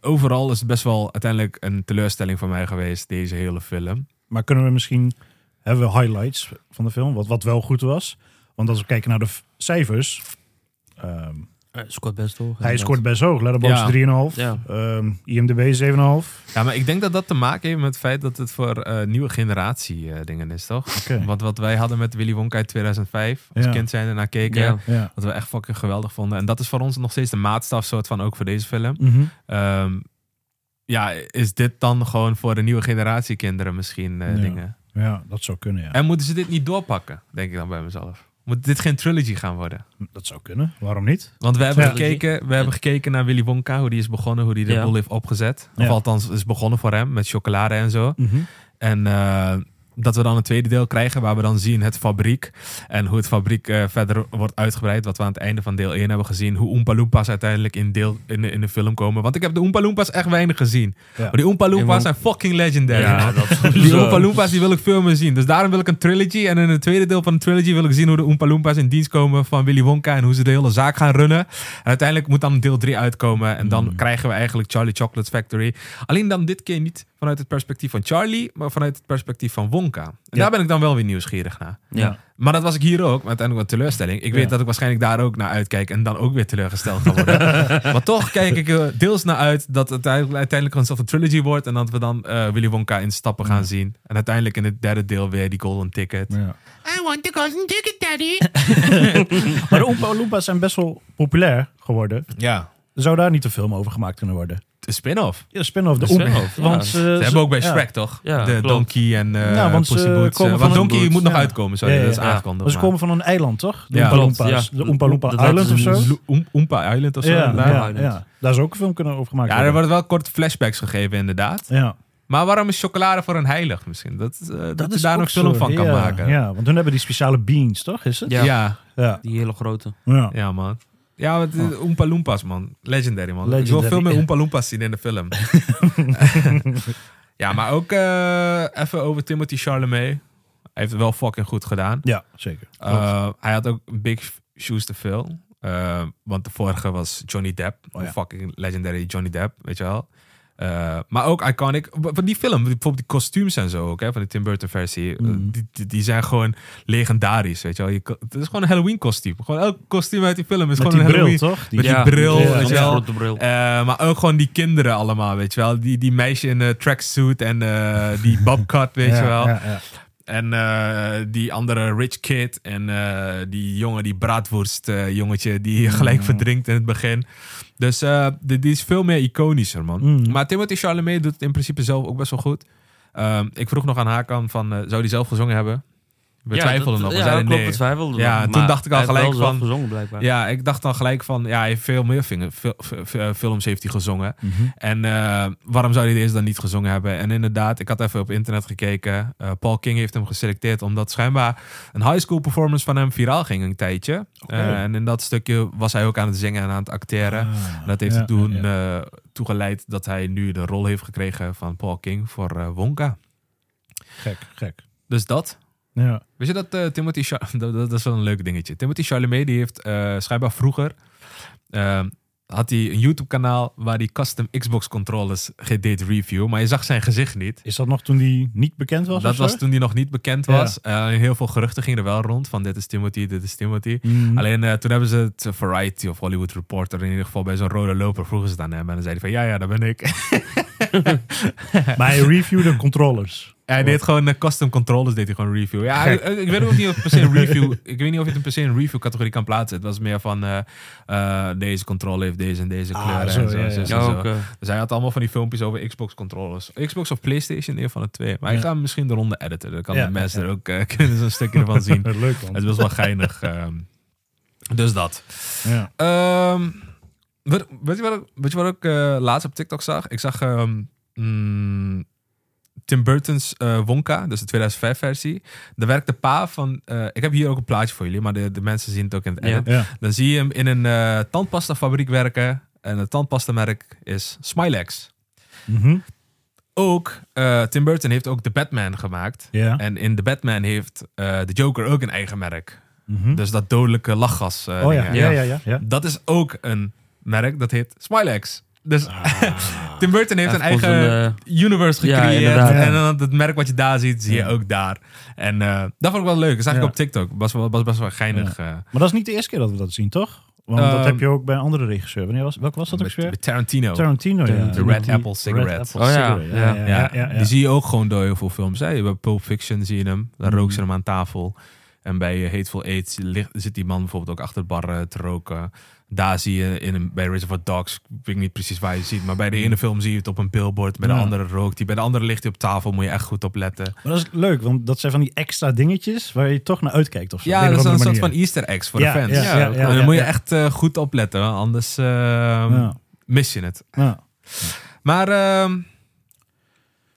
overal is het best wel uiteindelijk een teleurstelling voor mij geweest, deze hele film.
Maar kunnen we misschien, hebben we highlights van de film, wat, wat wel goed was? Want als we kijken naar de cijfers, ehm,
Hij scoort best hoog.
hij scoort best hoog. Letterboxd
Ja.
3,5.
Ja.
Ehm, IMDb 7,5.
Ja, maar ik denk dat dat te maken heeft met het feit dat het voor eh, nieuwe generatie eh, dingen is, toch?
Oké.
Want wat wij hadden met Willy Wonka in 2005, als
Ja.
kind zijn en naar keken,
Ja.
Wat we echt fucking geweldig vonden. En dat is voor ons nog steeds de maatstaf soort van ook voor deze film.
Mhm.
Ehm, ja, is dit dan gewoon voor de nieuwe generatie kinderen misschien eh,
Ja.
dingen?
ja, dat zou kunnen, ja.
En moeten ze dit niet doorpakken, denk ik dan bij mezelf? Moet dit geen trilogy gaan worden?
Dat zou kunnen. Waarom niet?
Want we hebben, gekeken, we hebben gekeken naar Willy Wonka, hoe die is begonnen, hoe die de
Ja.
boel heeft opgezet. Of
Ja.
althans, is begonnen voor hem met chocolade en zo.
Mhm.
En eh, dat we dan een tweede deel krijgen waar we dan zien het fabriek. En hoe het fabriek eh, verder wordt uitgebreid. Wat we aan het einde van deel 1 hebben gezien. Hoe Oompa Loompas uiteindelijk in, deel, in, de, in de film komen. Want ik heb de Oompa Loompas echt weinig gezien.
Ja.
Maar die Oompa Loompas zijn fucking legendary.
Ja,
man.
dat
Die. Oompa Loompas die wil ik veel meer zien. Dus daarom wil ik een trilogy. En in het tweede deel van de trilogy wil ik zien hoe de Oompa Loompas in dienst komen van Willy Wonka. En hoe ze de hele zaak gaan runnen. En uiteindelijk moet dan deel 3 uitkomen. En dan krijgen we eigenlijk Charlie Chocolate Factory. Alleen dan dit keer niet vanuit het perspectief van Charlie. Maar vanuit het perspectief van Wonka. En
Ja.
daar ben ik dan wel weer nieuwsgierig naar.
Ja.
Maar dat was ik hier ook. Maar uiteindelijk een teleurstelling. Ik weet
Ja.
dat ik waarschijnlijk daar ook naar uitkijk. En dan ook weer teleurgesteld ga worden. maar toch kijk ik er deels naar uit dat het uiteindelijk een soort van trilogy wordt. En dat we dan eh, Willy Wonka in stappen gaan zien. En uiteindelijk in het derde deel weer die golden ticket.
Ja.
I want the golden ticket, daddy.
Maar de Oompa Loompas zijn best wel populair geworden.
Ja,
Zou daar niet een film over gemaakt kunnen worden?
De spin-off.
Ja, spin-off. De
De
Oompa.
spin-off, ja.
Want,
Ze
eh,
Ze hebben ook bij
ja.
Shrek, toch?
Ja,
de
klopt.
Donkey en eh
Ja, want ze
Pussy Boots.
komen
eh, want
een-
Donkey moet nog
ja.
uitkomen, sorry.
Ja, ja,
dat is
ja.
aangekondigd.
Maar ze komen van een eiland, toch? De
Ja.
Oompa Loompas. De Oompa Loompa Island of zo?
Oompa Island of zo.
Ja. Daar zou ook een film kunnen over gemaakt
Ja, er worden. wel korte flashbacks gegeven, inderdaad.
Ja.
Maar waarom is chocolade voor een heilig misschien? Dat, eh, dat, je
is
daar
ook
een film
zo.
van kan
Ja,
maken.
Ja, want toen hebben die speciale beans, toch? Is het?
Ja.
ja.
Ja.
Die hele grote.
ja.
Ja, man. Ja, het is Oompa Loompas, man. Legendary, man. Ik wil veel meer Oompa Loompas zien in de film. ja, maar ook eh, even over Timothy Chalamet. heeft het wel fucking goed gedaan.
Ja, zeker.
Uh, hij had ook big shoes te fill. Uh, want de vorige was Johnny Depp.
Oh, ja.
Fucking legendary Johnny Depp, weet je wel. Uh, maar ook iconic. Van die film, bijvoorbeeld die kostuums en zo ook, hè, van de Tim Burton versie.
Mm.
Die, die, die, zijn gewoon legendarisch, weet je wel. Je, het is gewoon een Halloween kostuum. Gewoon elk kostuum uit die film is
Met
gewoon
die
een
bril,
Halloween.
toch?
Met
Ja,
die bril,
ja,
weet je wel.
bril.
Uh, maar ook gewoon die kinderen allemaal, weet je wel. Die, die meisje in een tracksuit en uh, die bobcat, weet
Ja,
je wel. En uh, die andere rich kid en uh, die jongen, die braadworst uh, jongetje, die gelijk
Mm.
verdrinkt in het begin. Dus die, die, is veel meer iconischer, man.
Mm.
Maar Timothy Chalamet doet het in principe zelf ook best wel goed. Ehm, ik vroeg nog aan Hakan van, zou die zelf gezongen hebben? We
ja,
twijfelden
dat,
nog. We
Ja,
zeiden
klopt,
nee.
we twijfelden
Ja, toen dacht ik al gelijk van-
gezongen, blijkbaar.
Ja, ik dacht dan gelijk van, ja, hij heeft veel meer vingen, films heeft hij gezongen.
Mhm.
En eh, waarom zou hij deze dan niet gezongen hebben? En inderdaad, ik had even op internet gekeken. Eh, Paul King heeft hem geselecteerd omdat schijnbaar een high school performance van hem viraal ging een tijdje. Eh, en in dat stukje was hij ook aan het zingen en aan het acteren.
Ah,
dat heeft
ja,
toen
ja,
toegeleid dat hij nu de rol heeft gekregen van Paul King voor Wonka.
Gek, gek.
Dus dat.
Ja.
Weet je dat eh, Timothy Char dat, dat is wel een leuk dingetje. Timothy Chalamet die heeft eh, schijnbaar vroeger eh, had hij een YouTube kanaal waar hij custom Xbox controllers deed review, maar je zag zijn gezicht niet.
Is dat nog toen die niet bekend was?
dat was toen hij nog niet bekend was. Eh, heel veel geruchten gingen er wel rond van dit is Timothy, dit is Timothy.
Mhm.
Alleen toen hebben ze het Variety of Hollywood Reporter in ieder geval bij zo'n rode loper vroegen ze het aan hem en dan zei hij van ja ja, dat ben ik.
Maar hij reviewde controllers.
Hij deed gewoon eh, custom controllers, deed hij gewoon review. Ja, ik, ik weet ook niet of het per se een review. ik weet niet of je het per se een review categorie kan plaatsen. Het was meer van eh, eh, deze controle heeft deze en deze
Ah,
kleuren
zo,
en zo.
ja,
zo,
ja.
zo,
Ja,
Dus hij had allemaal van die filmpjes over Xbox controllers. Xbox of PlayStation, een van de twee. Maar ik
Ja.
ga hem misschien de ronde editen. Dan kan
Ja,
de mensen
ja,
er ook eh, kunnen ze een stukje ervan zien.
Leuk man.
Het was wel geinig. ehm. dus dat.
Ja.
Ehm, weet, weet je wat ik, weet je wat ik eh, laatst op TikTok zag? Ik zag mm, Tim Burton's eh, Wonka, dus de 2005 versie. Daar werkt de pa van... eh, ik heb hier ook een plaatje voor jullie, maar de, de mensen zien het ook in het edit.
Ja.
Dan zie je hem in een eh tandpastafabriek werken. En het tandpastamerk is Smilex.
Mhm.
Ook, Tim Burton heeft ook de Batman gemaakt.
Ja.
En in de Batman heeft de Joker ook een eigen merk.
Mhm.
Dus dat dodelijke lachgas.
oh. Ja, ja, ja. ja.
Dat is ook een merk dat heet Smilex. Dus Tim Burton heeft een eigen universe gecreëerd. en dan het merk wat je daar ziet, zie je
Ja.
ook daar. En eh, dat vond ik wel leuk. Dat zag ik
Ja.
op TikTok. Was, wel, was best wel geinig. eh,
Maar dat is niet de eerste keer dat we dat zien, toch? Want dat
Ehm,
heb je ook bij een andere regisseur. Wanneer was, welke was dat ook weer?
Tarantino.
Tarantino, ja.
De
Red
Die-
Apple Cigarette.
Apple
Oh ja,
Cigarette,
ja.
ja,
Ja,
ja, ja.
die zie je ook gewoon door heel veel films. Hè? Bij Pulp Fiction zie je hem. Daar
Mm.
roken ze hem aan tafel. En bij eh, Hateful Eight zit die man bijvoorbeeld ook achter de bar te roken. Daar zie je in een, bij Reservoir Dogs, ik weet niet precies waar je het ziet, maar bij de ene film zie je het op een billboard, bij de
Ja.
andere rookt hij, bij de andere ligt hij op tafel, moet je echt goed op letten.
Maar dat is leuk, want dat zijn van die extra dingetjes waar je toch naar uitkijkt. Of zo, op
Ja, dat is een soort van easter eggs voor
Ja,
de fans.
ja, ja, ja,
en dan moet je echt eh, goed opletten, anders eh,
Ja.
mis je het. Maar ehm,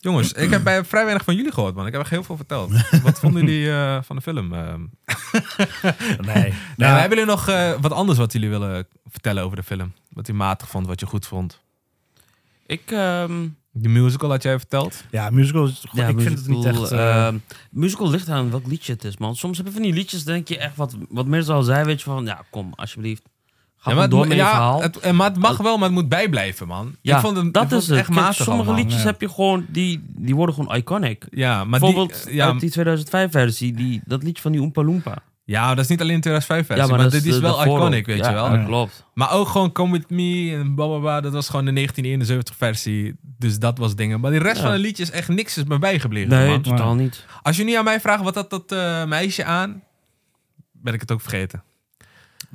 jongens, ik heb bij vrij weinig van jullie gehoord, man. Ik heb echt heel veel verteld. Wat vonden jullie eh, van de film? ehm?
Nee.
Nee,
Nou,
maar hebben jullie nog eh, wat anders wat jullie willen vertellen over de film? Wat u matig vond, wat je goed vond?
Ik, ehm,
De musical had jij verteld?
ja, musical is
ja,
ik vind het niet echt...
ehm, musical ligt aan welk liedje het is, man. Soms heb je van die liedjes, denk je echt wat, wat meer al zei, weet je van, ja, kom, alsjeblieft. Ga
Ja,
maar door met
ja,
verhaal.
het, en- maar het mag wel, maar het moet bijblijven, man.
ja,
ik vond het,
dat
ik vond
is
het echt
Kijk, sommige
allemaal.
liedjes
ja.
heb je gewoon, die, die worden gewoon iconic.
Ja, maar
Bijvoorbeeld
die, ja,
uit die 2005-versie, die, dat liedje van die Oompa Loompa.
ja, dat is niet alleen 2005 versie,
Ja,
maar,
dat
dit is
de-
wel iconic, weet je wel.
Ja.
klopt.
Maar ook gewoon Come With Me en blablabla, dat was gewoon de 1971 versie. Dus dat was dingen. Maar die rest van de liedjes, echt niks is me bijgebleven,
Nee,
man.
totaal niet.
Als je nu aan mij vraagt, wat had dat eh, meisje aan? Ben ik het ook vergeten.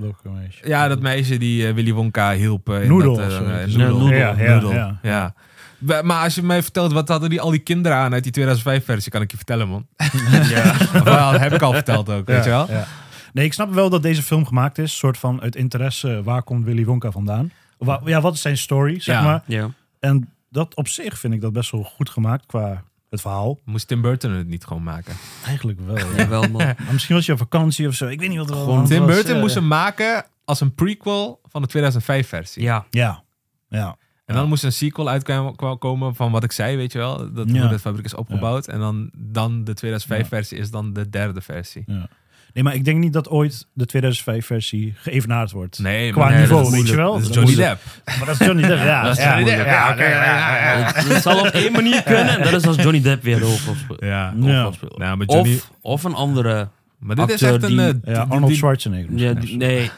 Welke meisje?
Ja, dat meisje die eh, Willy Wonka hielp. in
Noedel
dat, eh, eh,
Ja,
Noedel.
Ja, ja,
Noedel,
ja.
ja. We- Maar als je mij vertelt, wat hadden die, al die kinderen aan uit die 2005 versie, kan ik je vertellen, man.
Ja.
Of wel, heb ik al verteld ook, weet je wel?
Ja. Nee, ik snap wel dat deze film gemaakt is. soort van uit interesse, waar komt Willy Wonka vandaan? Wa- Ja, wat is zijn story, zeg
Ja.
maar.
ja.
En dat op zich vind ik dat best wel goed gemaakt qua het verhaal.
Moest Tim Burton het niet gewoon maken?
Eigenlijk wel. Ja.
Jawel, man.
Maar misschien was je op vakantie of zo. Ik weet niet wat er
Gewoon
Tim
was.
Burton
Ja,
moest hem maken als een prequel van de 2005 versie.
Ja.
Ja, ja.
En dan moest een sequel uitkomen van wat ik zei, weet je wel. Dat
Ja.
hoe de fabriek is opgebouwd. En dan, dan de 2005-versie is dan de derde versie.
Ja. Nee, maar ik denk niet dat ooit de 2005-versie geëvenaard wordt.
Nee,
Qua
nee,
niveau,
is
weet je wel.
Dat is Johnny Depp.
Maar dat is Johnny Depp, ja.
Dat is
ja,
Johnny
ja,
Depp.
ja, ja, ja, ja.
Het, het zal op één manier kunnen. En dat is als Johnny Depp weer de hoofdrolspeler.
Ja.
Ja.
Nou, maar Johnny...
Of, of een andere...
maar dit is
acteur
echt een...
die-
eh,
Ja, Arnold Schwarzenegger.
Ja,
misschien.
die- nee.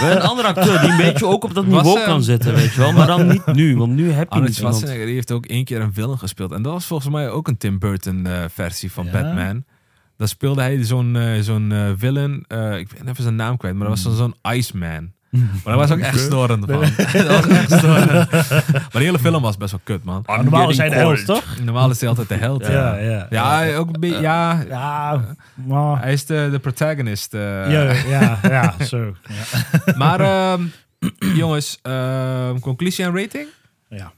een andere acteur die een beetje ook op dat
Was,
niveau
eh,
kan zitten, weet je wel. Maar dan niet nu, want nu heb je
Arnold
niet iemand.
Schwarzenegger die heeft ook één keer een villain gespeeld. En dat was volgens mij ook een Tim Burton eh, versie van
Ja?
Batman. Daar speelde hij zo'n eh, zo'n eh, villain. eh, ik ben even zijn naam kwijt, maar dat was zo'n Iceman. Maar dat was ook echt storend van. dat was echt storend. maar de hele film was best wel kut, man.
Maar normaal is hij de held, toch?
Normaal is hij altijd de held. Ja,
Ja,
ja.
ja.
hij ook een beetje... Ja,
Ja, maar...
hij is de, de protagonist. eh.
Ja, ja, ja, zo. Ja.
Maar ehm, jongens, ehm, conclusie en rating?
ja.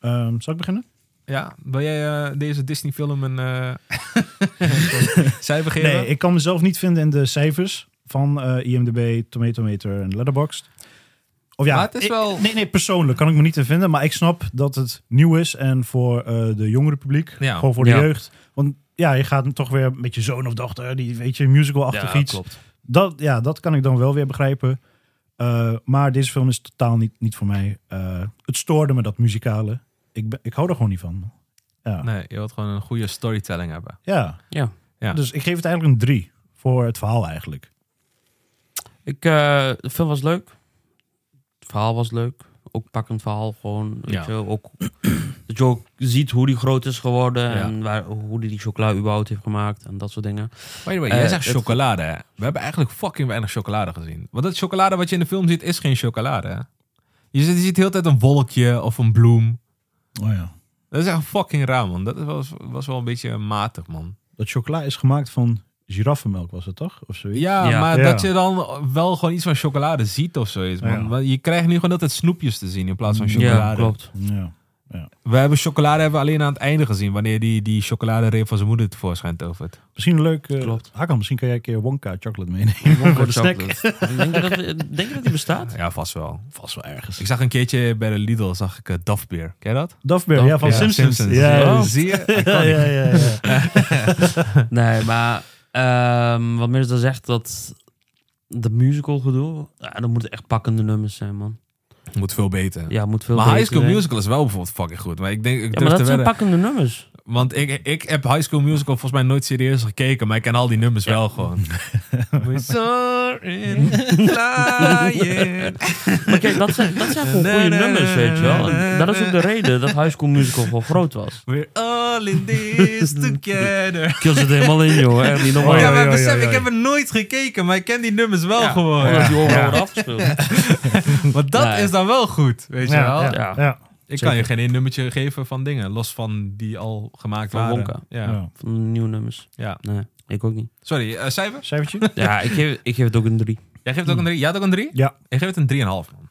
Ehm, zal ik beginnen?
Ja, wil jij eh, deze Disney film een eh cijfer geven?
Nee, ik kan mezelf niet vinden in de cijfers van eh, IMDb, Tomatometer en Letterboxd. Of ja,
Maar het is
ik-
wel-
nee, nee, persoonlijk kan ik me niet in vinden. Maar ik snap dat het nieuw is en voor eh, de jongere publiek.
Ja.
Gewoon voor de
Ja.
jeugd. Want ja, je gaat toch weer met je zoon of dochter, die weet je, musical-achtig
Ja,
iets.
klopt.
Dat, ja, dat kan ik dan wel weer begrijpen. Eh, maar deze film is totaal niet, niet voor mij. Eh, het stoorde me, dat muzikale. Ik, ben, ik hou er gewoon niet van. Ja.
Nee, je wilt gewoon een goede storytelling hebben.
Ja.
Ja.
Ja.
Dus ik geef het eigenlijk een drie. Voor het verhaal eigenlijk.
Ik, eh, de film was leuk. Het verhaal was leuk. Ook pakkend verhaal gewoon. Weet
Ja.
je, ook, dat je ook ziet hoe die groot is geworden.
Ja.
En waar, hoe die die chocola überhaupt heeft gemaakt. En dat soort dingen.
By the way,
Eh,
jij zegt
het-
chocolade, hè? We hebben eigenlijk fucking weinig chocolade gezien. Want dat chocolade wat je in de film ziet, is geen chocolade, hè? Je ziet, je ziet de hele tijd een wolkje of een bloem.
Oh ja.
Dat is echt fucking raar, man. Dat was, was wel een beetje matig, man.
Dat chocola is gemaakt van giraffenmelk, was het toch? Of zoiets?
Ja,
Ja.
maar
Ja.
dat je dan wel gewoon iets van chocolade ziet of zoiets, man.
Ja.
Je krijgt nu gewoon altijd snoepjes te zien in plaats van chocolade.
Ja, klopt.
Ja.
We hebben chocolade hebben we alleen aan het einde gezien, wanneer die, die chocoladereep van zijn moeder tevoorschijn tovert.
Misschien een leuk... eh,
Klopt.
Hakan, misschien kan jij een keer Wonka chocolate meenemen. voor de snack.
Chocolate. Denk je dat, denk je dat die bestaat?
Ja, vast wel.
Vast wel ergens.
Ik zag een keertje bij de Lidl, zag ik uh, Dafbeer. Ken je dat?
Dafbeer, ja, van
Ja,
Simpsons. Ja,
Ja,
ja,
zie je?
ja, ja, ja, ja.
Nee, maar ehm, wat dan zegt dat de musical gedoe, ja, dan moeten echt pakkende nummers zijn, man.
Moet veel beter.
Ja, moet veel
maar
beter
High School. Musical is wel bijvoorbeeld fucking goed. Maar ik denk, ik
Ja, maar dat zijn pakkende nummers.
Want ik, ik heb High School Musical volgens mij nooit serieus gekeken, maar ik ken al die nummers wel gewoon. We soaring, flying.
Maar kijk, dat zijn, dat zijn gewoon goede nummers, weet je wel. En dat is ook de reden dat High School Musical gewoon groot was.
We're all in this together.
Ik kill zit helemaal in, joh. Echt niet normaal.
Oh,
ja, maar besef, ik heb er nooit gekeken, maar ik ken die nummers wel
Ja,
gewoon.
Omdat die overal afgespeeld.
Want dat
Nee.
is dan wel goed, weet je wel.
Ja,
Ja.
ja, ja.
Ik kan je geen één nummertje geven van dingen, los van die al gemaakt
Van
waren.
Wonka.
Ja.
Ja.
Van nieuwe nummers.
Ja.
Nee, ik ook niet.
Sorry, eh, cijfer?
Cijfertje?
Ja, ik geef, ik geef het ook een 3.
Jij geeft ook een 3? Jij had ook een 3?
Ja.
Ik geef het een 3,5 man.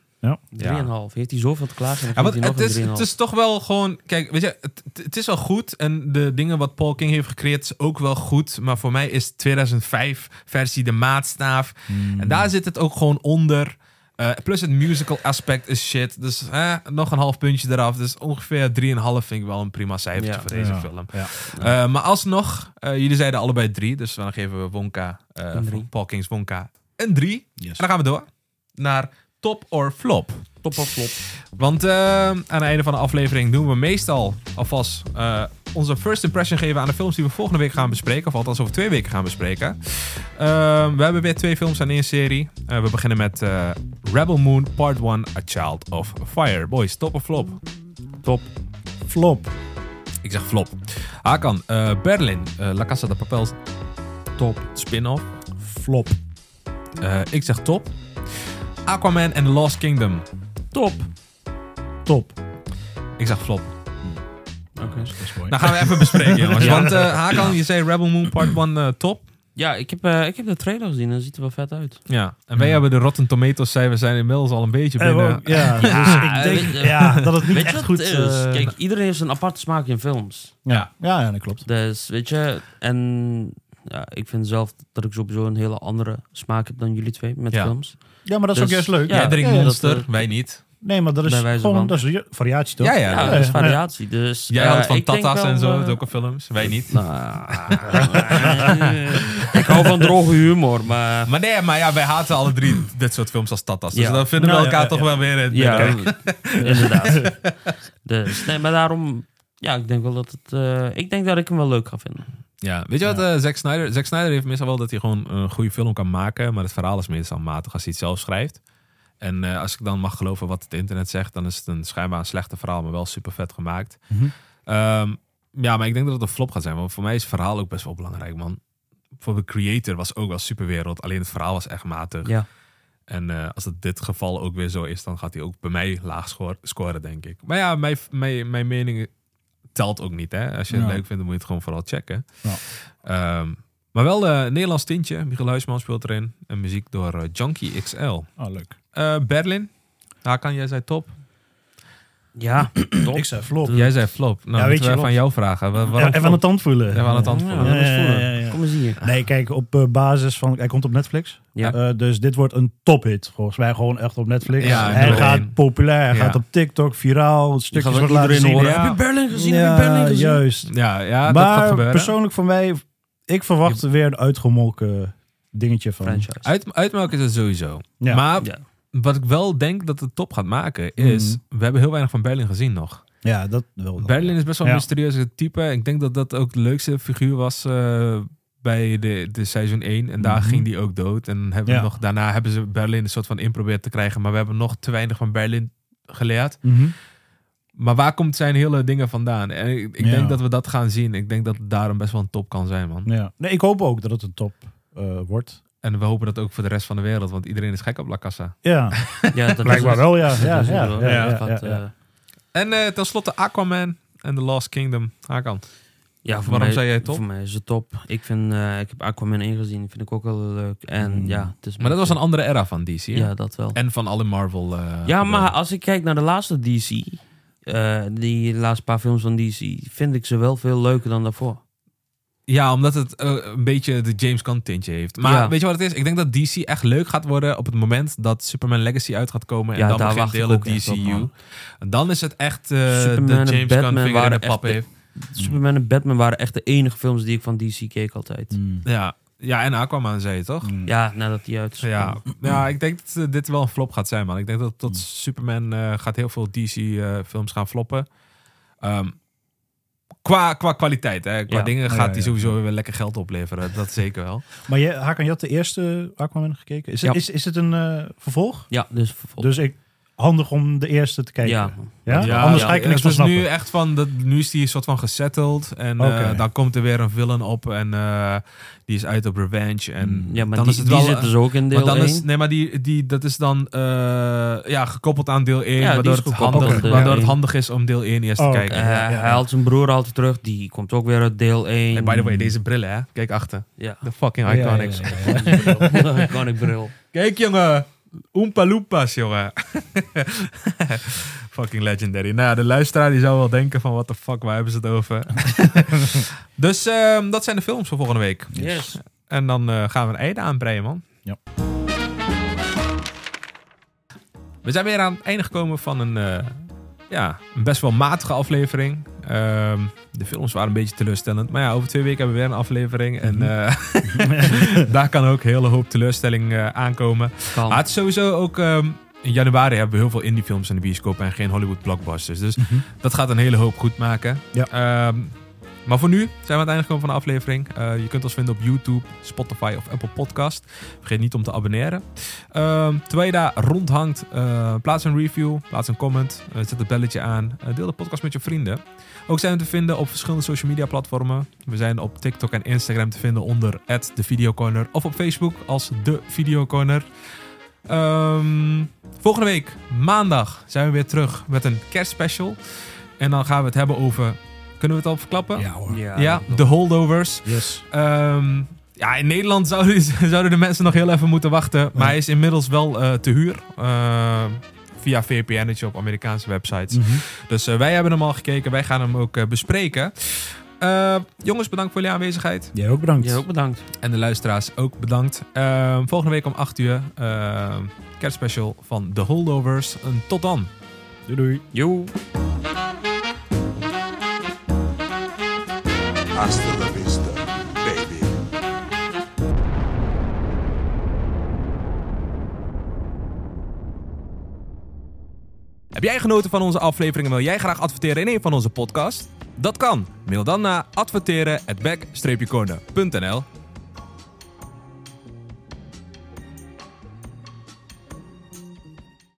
3,5. Heeft hij zoveel te klagen?
Ja, het
nog
is,
een 3,5.
het is toch wel gewoon... Kijk, weet je, het, het is wel goed. En de dingen wat Paul King heeft gecreëerd is ook wel goed. Maar voor mij is 2005 versie de maatstaaf. En daar zit het ook gewoon onder. Eh, plus het musical aspect is shit. Dus eh, nog een half puntje eraf. Dus ongeveer 3,5 vind ik wel een prima cijfertje
Ja.
voor deze
Ja.
film.
Ja.
Eh, maar alsnog, eh, jullie zeiden allebei 3. Dus dan geven we Wonka, eh. Paul King's Wonka, een 3.
Yes.
En dan gaan we door naar top or flop.
Top of flop.
Want eh, aan het einde van de aflevering doen we meestal alvast eh, onze first impression geven aan de films die we volgende week gaan bespreken. Of althans over twee weken gaan bespreken. Eh, we hebben weer twee films aan één serie. Eh, we beginnen met eh, Rebel Moon Part 1, A Child of Fire. Boys, top of flop?
Top.
Flop.
Ik zeg flop. Hakan, eh, Berlin, La Casa de Papel
Top.
spin-off.
Flop.
Ik zeg top. Aquaman and the Lost Kingdom.
Top.
Top.
Ik zeg flop.
Oké.
Dat is mooi.
Nou gaan we even bespreken, jongens.
Ja.
Want eh Hakan, je zei Rebel Moon Part 1 eh, top.
Ja, ik heb, eh, ik heb de trailer gezien en dat ziet er wel vet uit.
Ja, en wij hebben de Rotten Tomatoes cijfers zijn inmiddels al een beetje binnen.
ja, dus
Ja,
ik denk
weet
ja, dat het niet echt
wat
goed
het is? Kijk, iedereen heeft een aparte smaak in films.
ja. Ja, ja, dat klopt.
Dus weet je, en ja, ik vind zelf dat ik sowieso een hele andere smaak heb dan jullie twee met
Ja.
films.
Ja, maar dat is
Dus-
ook juist leuk.
ja,
Jij drinkt
ja, dat,
Monster, wij niet.
Nee, maar dat is gewoon
van.
dat is variatie toch?
Ja, ja.
Ja,
ja,
dat is variatie. Dus,
Jij
eh,
houdt van
ik denk
tata's en zo,
eh,
zulke films. Wij niet.
nou, ik hou van droge humor, maar...
Maar nee, maar ja, wij haten alle drie dit soort films als tata's. Dus
Ja.
dan vinden we
Nou,
elkaar
ja,
toch
ja.
wel weer in het
Ja, inderdaad. Dus, nee, maar daarom... Ja, ik denk wel dat het... eh, ik denk dat ik hem wel leuk ga vinden.
Ja, weet je wat eh, Zack Snyder... Zack Snyder heeft meestal wel dat hij gewoon een goede film kan maken, maar het verhaal is meestal matig als hij het zelf schrijft. En eh, als ik dan mag geloven wat het internet zegt, dan is het een schijnbaar een slechte verhaal, maar wel super vet gemaakt.
Mhm.
Ehm, ja, maar ik denk dat het een flop gaat zijn, want voor mij is het verhaal ook best wel belangrijk, man. Voor de creator was ook wel superwereld, alleen het verhaal was echt matig.
Ja.
En eh, als het dit geval ook weer zo is, dan gaat hij ook bij mij laag scoren, scoren, denk ik. Maar ja, mijn, mijn, mijn mening telt ook niet. Hè? Als je het
Ja.
leuk vindt, dan moet je het gewoon vooral checken.
Ja.
Ehm, maar wel een Nederlands tintje. Michiel Huisman speelt erin. En muziek door eh, Junkie XL.
Oh, leuk.
Eh, Berlin. Hakan, jij zei top.
Ja, top.
Ik zei flop.
Jij zei flop. Nou,
Ja, weet je
we van jou vragen. Waarom
Ja, even aan
flop?
tand voelen.
Even aan de tand
Ja,
voelen.
ja,
Ja, ja,
voelen.
ja, ja.
Kom eens hier.
Nee, kijk, op eh, basis van... Hij komt op Netflix.
Ja.
Eh, dus dit wordt een tophit. Volgens mij gewoon echt op Netflix.
Ja,
hij gaat
één.
populair. Hij
Ja.
gaat op TikTok viraal.
Je
Stukjes wordt laten zien.
Heb je Berlin gezien?
ja,
Heb je Berlin gezien?
juist.
Ja, ja dat gaat
maar persoonlijk voor mij... Ik verwacht weer een uitgemolken dingetje van...
Franchise.
Uit, uitmelken is het sowieso.
Ja.
Maar
Ja.
Wat ik wel denk dat het top gaat maken is...
Mhm.
We hebben heel weinig van Berlin gezien nog.
Ja, dat wel.
Berlin is best wel een
Ja.
mysterieuze type. Ik denk dat dat ook de leukste figuur was eh, bij de, de seizoen 1. En daar
Mhm.
ging die ook dood. En hebben
Ja.
nog, daarna hebben ze Berlin een soort van in proberen te krijgen. Maar we hebben nog te weinig van Berlin geleerd.
Mhm.
Maar waar komt zijn hele dingen vandaan? En ik, ik
Ja.
denk dat we dat gaan zien. Ik denk dat het daarom best wel een top kan zijn, man.
Ja. Nee, ik hoop ook dat het een top eh, wordt.
En we hopen dat ook voor de rest van de wereld. Want iedereen is gek op La Casa.
Ja,
Ja, dat
blijkbaar
is het.
wel, ja.
Gaat, eh.
En eh tenslotte Aquaman en The Lost Kingdom. Hakan.
Ja, voor
Waarom
mij,
zei jij top?
Voor mij is het top. Ik, vind, eh, ik heb Aquaman 1 gezien, vind ik ook wel leuk. En
Mm.
ja, het is
Maar dat was een andere era van DC, hè?
Ja, dat wel.
En van alle Marvel. eh,
ja, maar als ik kijk naar de laatste DC, eh, die laatste paar films van DC, vind ik ze wel veel leuker dan daarvoor.
Ja, omdat het eh, een beetje de James Gunn tintje heeft. Maar
Ja.
weet je wat het is? Ik denk dat DC echt leuk gaat worden op het moment dat Superman Legacy uit gaat komen. En
Ja,
dan
daar
begint de hele DCU. en dan is het echt eh
Superman
de
en
James Gunn
Batman
vinger in de pap
echt-
heeft.
Superman en Batman waren echt de enige films die ik van DC keek altijd.
Mm.
Ja. ja, en Aquaman zei je toch?
Mm.
Ja, nadat die uit is.
Ja. ja, ik denk dat eh, dit wel een flop gaat zijn, man. Ik denk dat tot
Mm.
Superman eh, gaat heel veel DC-films gaan floppen. Ehm, qua, qua kwaliteit, hè. qua
Ja.
dingen gaat
ja.
sowieso weer lekker geld opleveren. Dat zeker wel.
Maar je, Hakan, je had de eerste Aquaman gekeken. Is, het, is, is het een eh, vervolg?
Ja, dus vervolg.
Dus ik, handig om de eerste te kijken.
ja.
Ja? Anders ga ik er niks van
het is nu
snappen.
echt van, dat, nu is die soort van gesettled. En eh,
Oké.
dan komt er weer een villain op. En eh, die is uit op revenge. En
Mm.
ja, maar
dan
die,
is het
die zit dus ook in deel
maar dan
1.
is, nee, maar die, die, dat is dan eh, ja, gekoppeld aan deel 1.
Ja, die
waardoor,
is
het handig, waardoor het
1.
handig is om deel 1 eerst
Oh,
te
oké.
kijken.
Hij haalt zijn broer altijd terug. Die komt ook weer uit deel 1.
Hey, by the way, deze brillen, hè? Kijk achter.
Ja.
De fucking iconics.
ja, ja, ja.
Iconic bril.
Kijk, jongen. Oompa Loompas, jongen. fucking legendary. Nou, ja, de luisteraar die zou wel denken van... What the fuck, waar hebben ze het over? dus ehm, dat zijn de films voor volgende week.
Yes.
En dan eh, gaan we een einde aanbreien, man.
Ja.
We zijn weer aan het einde gekomen van een, eh, ja, een best wel matige aflevering. Ehm, de films waren een beetje teleurstellend. Maar ja, over twee weken hebben we weer een aflevering. En eh, daar kan ook een hele hoop teleurstelling eh, aankomen.
Kan.
Maar het is sowieso ook... ehm, in januari hebben we heel veel indiefilms in de bioscoop en geen Hollywood blockbusters. Dus dat gaat een hele hoop goed maken.
Ja.
Ehm, maar voor nu zijn we aan het einde gekomen van de aflevering. Eh, je kunt ons vinden op YouTube, Spotify of Apple Podcast. Vergeet niet om te abonneren. Ehm, terwijl je daar rondhangt, eh, plaats een review, plaats een comment, eh, zet het belletje aan. deel de podcast met je vrienden. Ook zijn we te vinden op verschillende social media platformen. We zijn op TikTok en Instagram te vinden onder de Videocorner. Of op Facebook als de Videocorner. Ehm, volgende week, maandag, zijn we weer terug met een kerstspecial. En dan gaan we het hebben over... Kunnen we het al verklappen?
Ja hoor.
Ja,
Ja, de holdovers.
Yes.
Ehm, ja, in Nederland zouden, zouden de mensen nog heel even moeten wachten. Maar hij is inmiddels wel eh, te huur. eh, via VPN'tje op Amerikaanse websites.
Mhm.
Dus eh, wij hebben hem al gekeken. Wij gaan hem ook eh, bespreken. Eh, jongens, bedankt voor jullie aanwezigheid.
Jij ook bedankt.
Jij ook bedankt.
En de luisteraars ook bedankt. Volgende week om 8 uur. eh kerstspecial van The Holdovers. En tot dan.
Doei doei.
Yo.
Hasta baby.
Heb jij genoten van onze aflevering en wil jij graag adverteren in een van onze podcasts? Dat kan. Mail dan naar adverteren@back-corner.nl